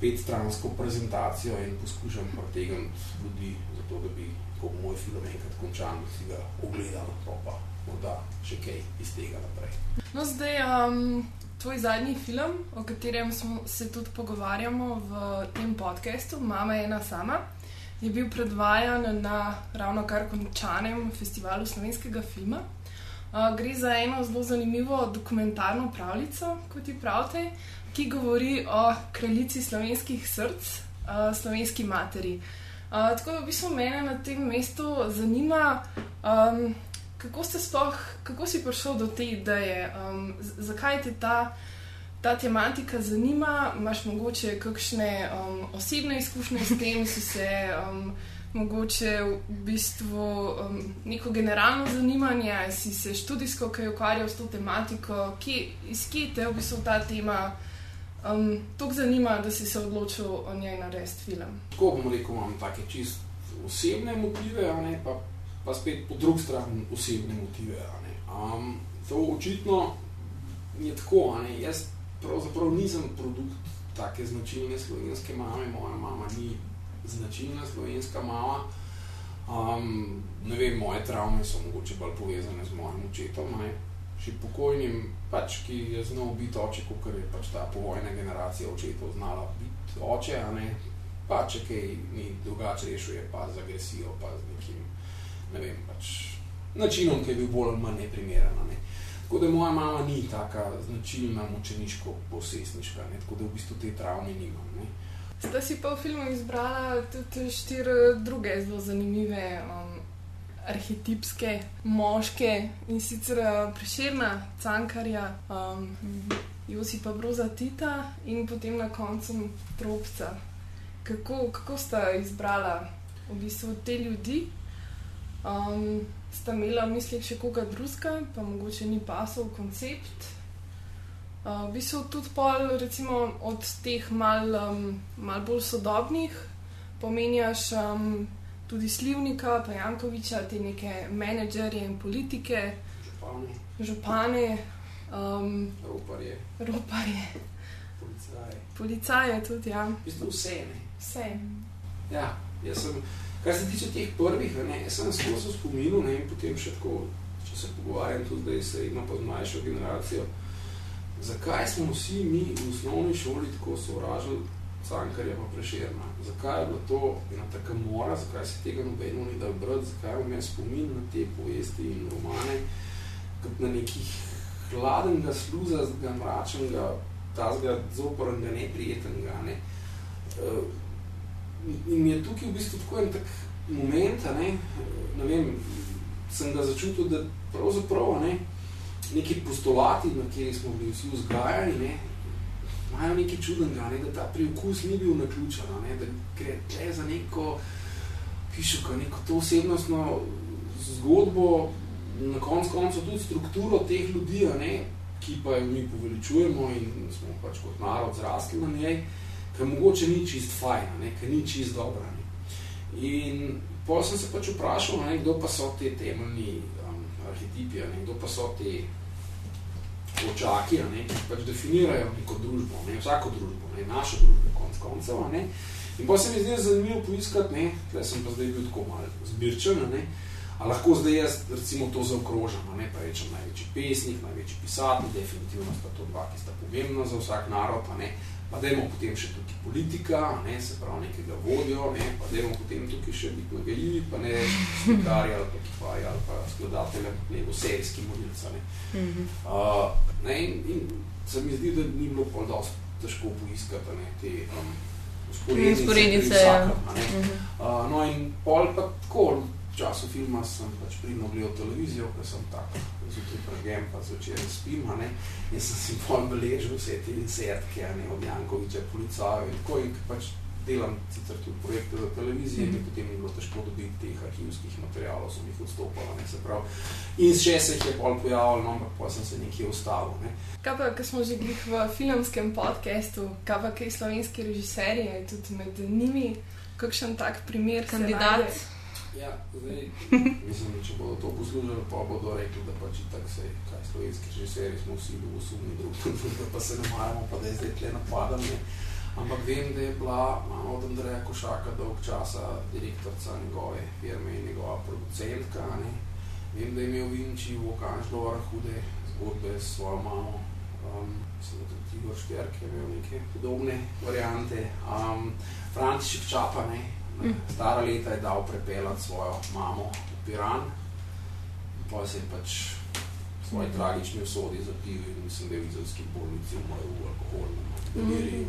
[SPEAKER 24] petstransko prezentacijo in poskušam pritegniti ljudi za to, da bi, ko moj film enkrat končan, da si ga ogledal, pa morda še kaj iz tega naprej.
[SPEAKER 3] No, zdaj, um, tvoj zadnji film, o katerem smo se tudi pogovarjamo v tem podkastu, Mama je ena sama, je bil predvajan na ravno kar končanem festivalu slovenskega filma. Uh, gre za eno zelo zanimivo dokumentarno pravljico, kot ti pravite, ki govori o kraljici slovenskih src, uh, slovenski materi. Uh, tako da v bistvu mene na tem mestu zanima, um, kako, sploh, kako si prišel do te ideje, um, zakaj te ta, ta tematika zanima, imaš mogoče kakšne um, osebne izkušnje s tem, si se um, mogoče v bistvu um, neko generalno zanimanje, si se študijsko kaj ukvarjal s to tematiko, kje, iz kje te v bistvu ta tema. Um, to zanima, da si se odločil o njej narediti film.
[SPEAKER 24] Tako bom rekel, imam take čist osebne motive, ne, pa pa spet po drugi strani osebne motive. Um, to očitno je tako. Jaz pravzaprav nisem produkt take značilne slovenske mame, moja mama ni značilna slovenska mama. Um, ne vem, moje travme so mogoče bolj povezane z mojim očetom, ne? še pokojnim, pač, ki je znal biti oče, kot je pač ta povojna generacija očetov znala biti oče, a ne pa če kaj ni drugače rešil, je pa z agresijo, pa z nekim ne vem, pač načinom, ki je bil bolj ali manj neprimeren. Ne. Tako da moja mama ni taka značilna močeniško posesniška, ne. tako da v bistvu te travme nimam. Ne.
[SPEAKER 3] Zdaj si pa v filmu izbrala tudi štiri druge zelo zanimive um, arhetipske moške in sicer uh, Preširna, Cankarja, um, Josipa Broza Tita in potem na koncu Tropca. Kako, kako sta izbrala v bistvu te ljudi? Um, sta imela v mislih še koga drugega, pa mogoče ni pasal koncept. Uh, v bistvu tudi pol, recimo, od teh mal, um, mal bolj sodobnih, pomenjaš um, tudi Slivnika, pa Jankoviča, te neke menedžerje in politike,
[SPEAKER 24] župane,
[SPEAKER 3] župane um,
[SPEAKER 24] roparje.
[SPEAKER 3] roparje.
[SPEAKER 24] Policaje.
[SPEAKER 3] Policaje tudi, ja.
[SPEAKER 24] V bistvu vse. Ne?
[SPEAKER 3] Vse.
[SPEAKER 24] Ja, jaz sem. Kar se tiče teh prvih, ne, sem skozi spominil ne, in potem še tako, če se pogovarjam tudi zdaj s srednjo pa z mlajšo generacijo, zakaj smo vsi mi v osnovni šoli tako sovražili Cankarja pa Prešerna? Zakaj je bilo to ena taka mora, zakaj se tega nobeno ni dal brati, zakaj vam je spomin na te povesti in romane, kot na nekih hladenega, sluzastega, mračnega tazga zopornega, neprijetnega. Ne. Uh, in je tukaj v bistvu tako en tak moment, ne, ne vem, sem ga začutil, da pravzaprav ne, neki postulati, na kateri smo bili vsi vzgajani, ne, imajo nekaj čudnega, ne, da ta priokus ni bil naključen, ne, da gre tle za neko pišo, neko to osebnostno zgodbo, na konc koncu tudi strukturo teh ljudi, ne, ki pa jo mi poveličujemo in smo pač kot narod zrastli na njej, ker mogoče ni čist fajna, ne, ker ni čist dobra. Ne. In potem sem se pač vprašal, ne, kdo pa so te temeljni um, arhetipi, ne, kdo pa so te očaki, ne, ki pač definirajo neko družbo, ne, vsako družbo, ne, našo družbo, konc koncev. Ne. In potem se mi zdi zanimivo poiskati, ne, tle sem pa zdaj bil tako malo zbirčen, ne, a lahko zdaj jaz recimo to zaokrožam, ne, pa rečem največji pesnik, največji pisatelj, definitivno sta to dva, ki sta pomembna za vsak narod, pa ne, pa dajmo potem še tukaj politika, ne, se pravi nekega vodjo, ne, pa dajmo potem tukaj še biti nagajivi, pa ne slikarja ali pa kipaja ali pa skladatelja, nego serijski morilca. Ne. Uh, ne, in, in se mi zdi, da ni bilo pol dosti težko poiskati ne, te um, usporednice.
[SPEAKER 4] Usporednice,
[SPEAKER 24] ja.
[SPEAKER 4] Mm
[SPEAKER 24] -hmm. uh, no in pol pa tako, času filma sem pač pridno gledal televizijo, ker sem tako zjutraj pregem, pa zvečer spim, a ne, in sem si pol beležil vse te insertke, a ne, od Jankoviča, policajo in tako, in pač delam sicer tudi projekte za televizijo, mm. in potem ni bilo težko dobiti teh arhivskih materialov, sem jih odstopala, ne, se pravi. In še se jih je pol pojavilo, no, ampak pa sem se nekje ustavil, ne.
[SPEAKER 3] Kaj pa, ko smo že glih v filmskem podcastu, kaj pa kaj slovenski režiserji, je tudi med njimi, kakšen tak primer
[SPEAKER 4] Kandidat.
[SPEAKER 3] se najde?
[SPEAKER 24] Ja, zdaj, mislim, če bodo to poslužili, pa bodo rekli, da pač tak se, kaj slovenski režiserji smo vsi ljubosumni drug, da pa se ne maramo, pa da je zdaj tle napadam. Ne. Ampak vem, da je bila mama od Andreja Košaka dolg časa direktorca njegove firme in njegova producentka. Ne. Vem, da je imel Vinči v Okanžlovar hude zgodbe s svojo mamo. Um, mislim, da tudi Igor Šterk je imel neke podobne variante. Um, František Čapa, ne, stara leta je dal prepeljati svojo mamo v Piran, pa se je pač svoje
[SPEAKER 4] Mhm.
[SPEAKER 24] tragične usodi zapil in mislim, da je v izolski bolnici umrl v alkoholnem deliriju,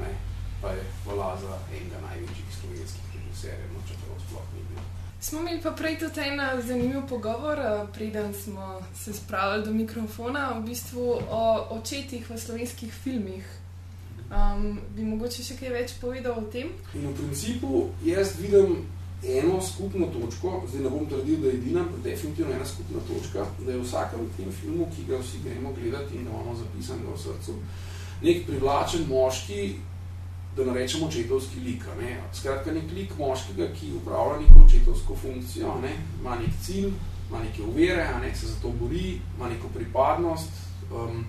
[SPEAKER 24] ne, pa je hvala za enega največjih slovenskih režiserjev, no, čeprav sploh ni bil.
[SPEAKER 3] Smo imeli pa prej tudi en eh, zanimiv pogovor, eh, preden smo se spravili do mikrofona, v bistvu o očetih v slovenskih filmih. Um, bi mogoče še kaj več povedal o tem?
[SPEAKER 24] In v principu jaz vidim eno skupno točko, zdaj ne bom trdil, da je edina, definitivno ena skupna točka, da je v vsakem tem filmu, ki ga vsi gremo gledati in ga imamo zapisanega v srcu, nek privlačen moški, da ne rečemo očetovski lik. Ne? Skratka, nek lik moškega, ki upravlja neko očetovsko funkcijo, ne? ima nek cilj, ima neke uvere, ne? se za to bori, ima neko pripadnost um,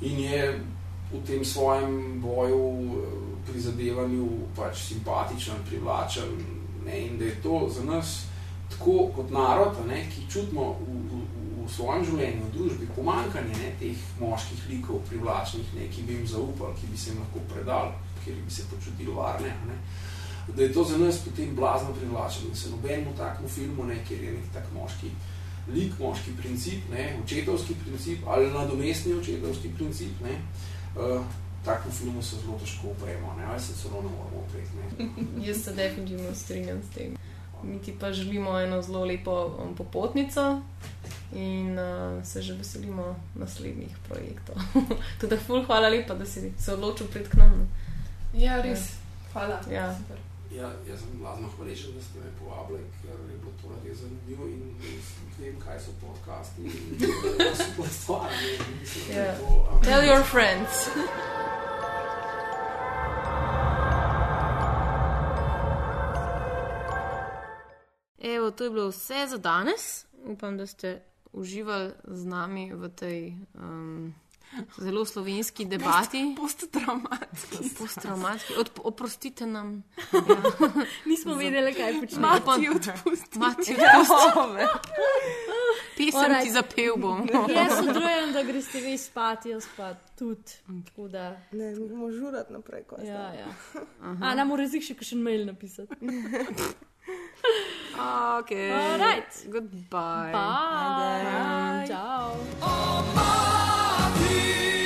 [SPEAKER 24] in je v tem svojem boju, eh, prizadevanju pač simpatičen, privlačen ne? in da je to za nas tako kot narod, ne? ki čutimo v, v, v svojem življenju, v družbi, pomankanje ne? teh moških likov privlačnih, ne? ki bi jim zaupali, ki bi se jim lahko predali, kjer bi se počutili varne. Ne? Da je to za nas potem blazno privlačeno, da se nobenemu takmu filmu, ne, kjer je nek tak moški lik, moški princip, ne, očetovski princip ali nadomestni očetovski princip, ne, uh, takmu filmu se zelo težko upremo, ne, ali se celo ne moramo upreti. Ne.
[SPEAKER 4] Jaz se definitivno strinjam s tem. Mi ti pa želimo eno zelo lepo um, popotnico in uh, se že veselimo naslednjih projektov. Tudi, ful, hvala lepa, da si se odločil priti k nam.
[SPEAKER 3] Ja, res. Hvala.
[SPEAKER 4] Ja.
[SPEAKER 3] Super.
[SPEAKER 24] Ja, jaz sem blazno hvaležen, da ste me povabili, ker je bilo to res zanimivo in vem, kaj so podcasti. In to je super stvar. ne, mislim, da je
[SPEAKER 4] Yeah.
[SPEAKER 24] to,
[SPEAKER 4] Tell your friends. Evo, to je bilo vse za danes. Upam, da ste uživali z nami v tej um, zelo slovenski debati.
[SPEAKER 3] Posttraumatski.
[SPEAKER 4] Posttraumatski. Od, oprostite nam.
[SPEAKER 5] Nismo
[SPEAKER 4] Za-
[SPEAKER 5] vedeli, kaj počnemo.
[SPEAKER 4] Mati,
[SPEAKER 5] odpusti.
[SPEAKER 4] Mati,
[SPEAKER 5] Ja.
[SPEAKER 4] odpusti. Pesem
[SPEAKER 5] Alright.
[SPEAKER 4] ti zapel bom.
[SPEAKER 5] Jaz sodelujem, da greste vi spat, jaz pa tudi. Tako da.
[SPEAKER 6] Ne, moramo žurati naprej,
[SPEAKER 5] Ja, ja. A nam mora še kakšen mail napisati.
[SPEAKER 4] Okay.
[SPEAKER 5] Alright.
[SPEAKER 4] Goodbye.
[SPEAKER 5] Bye.
[SPEAKER 4] Bye.
[SPEAKER 5] Ciao. Peace.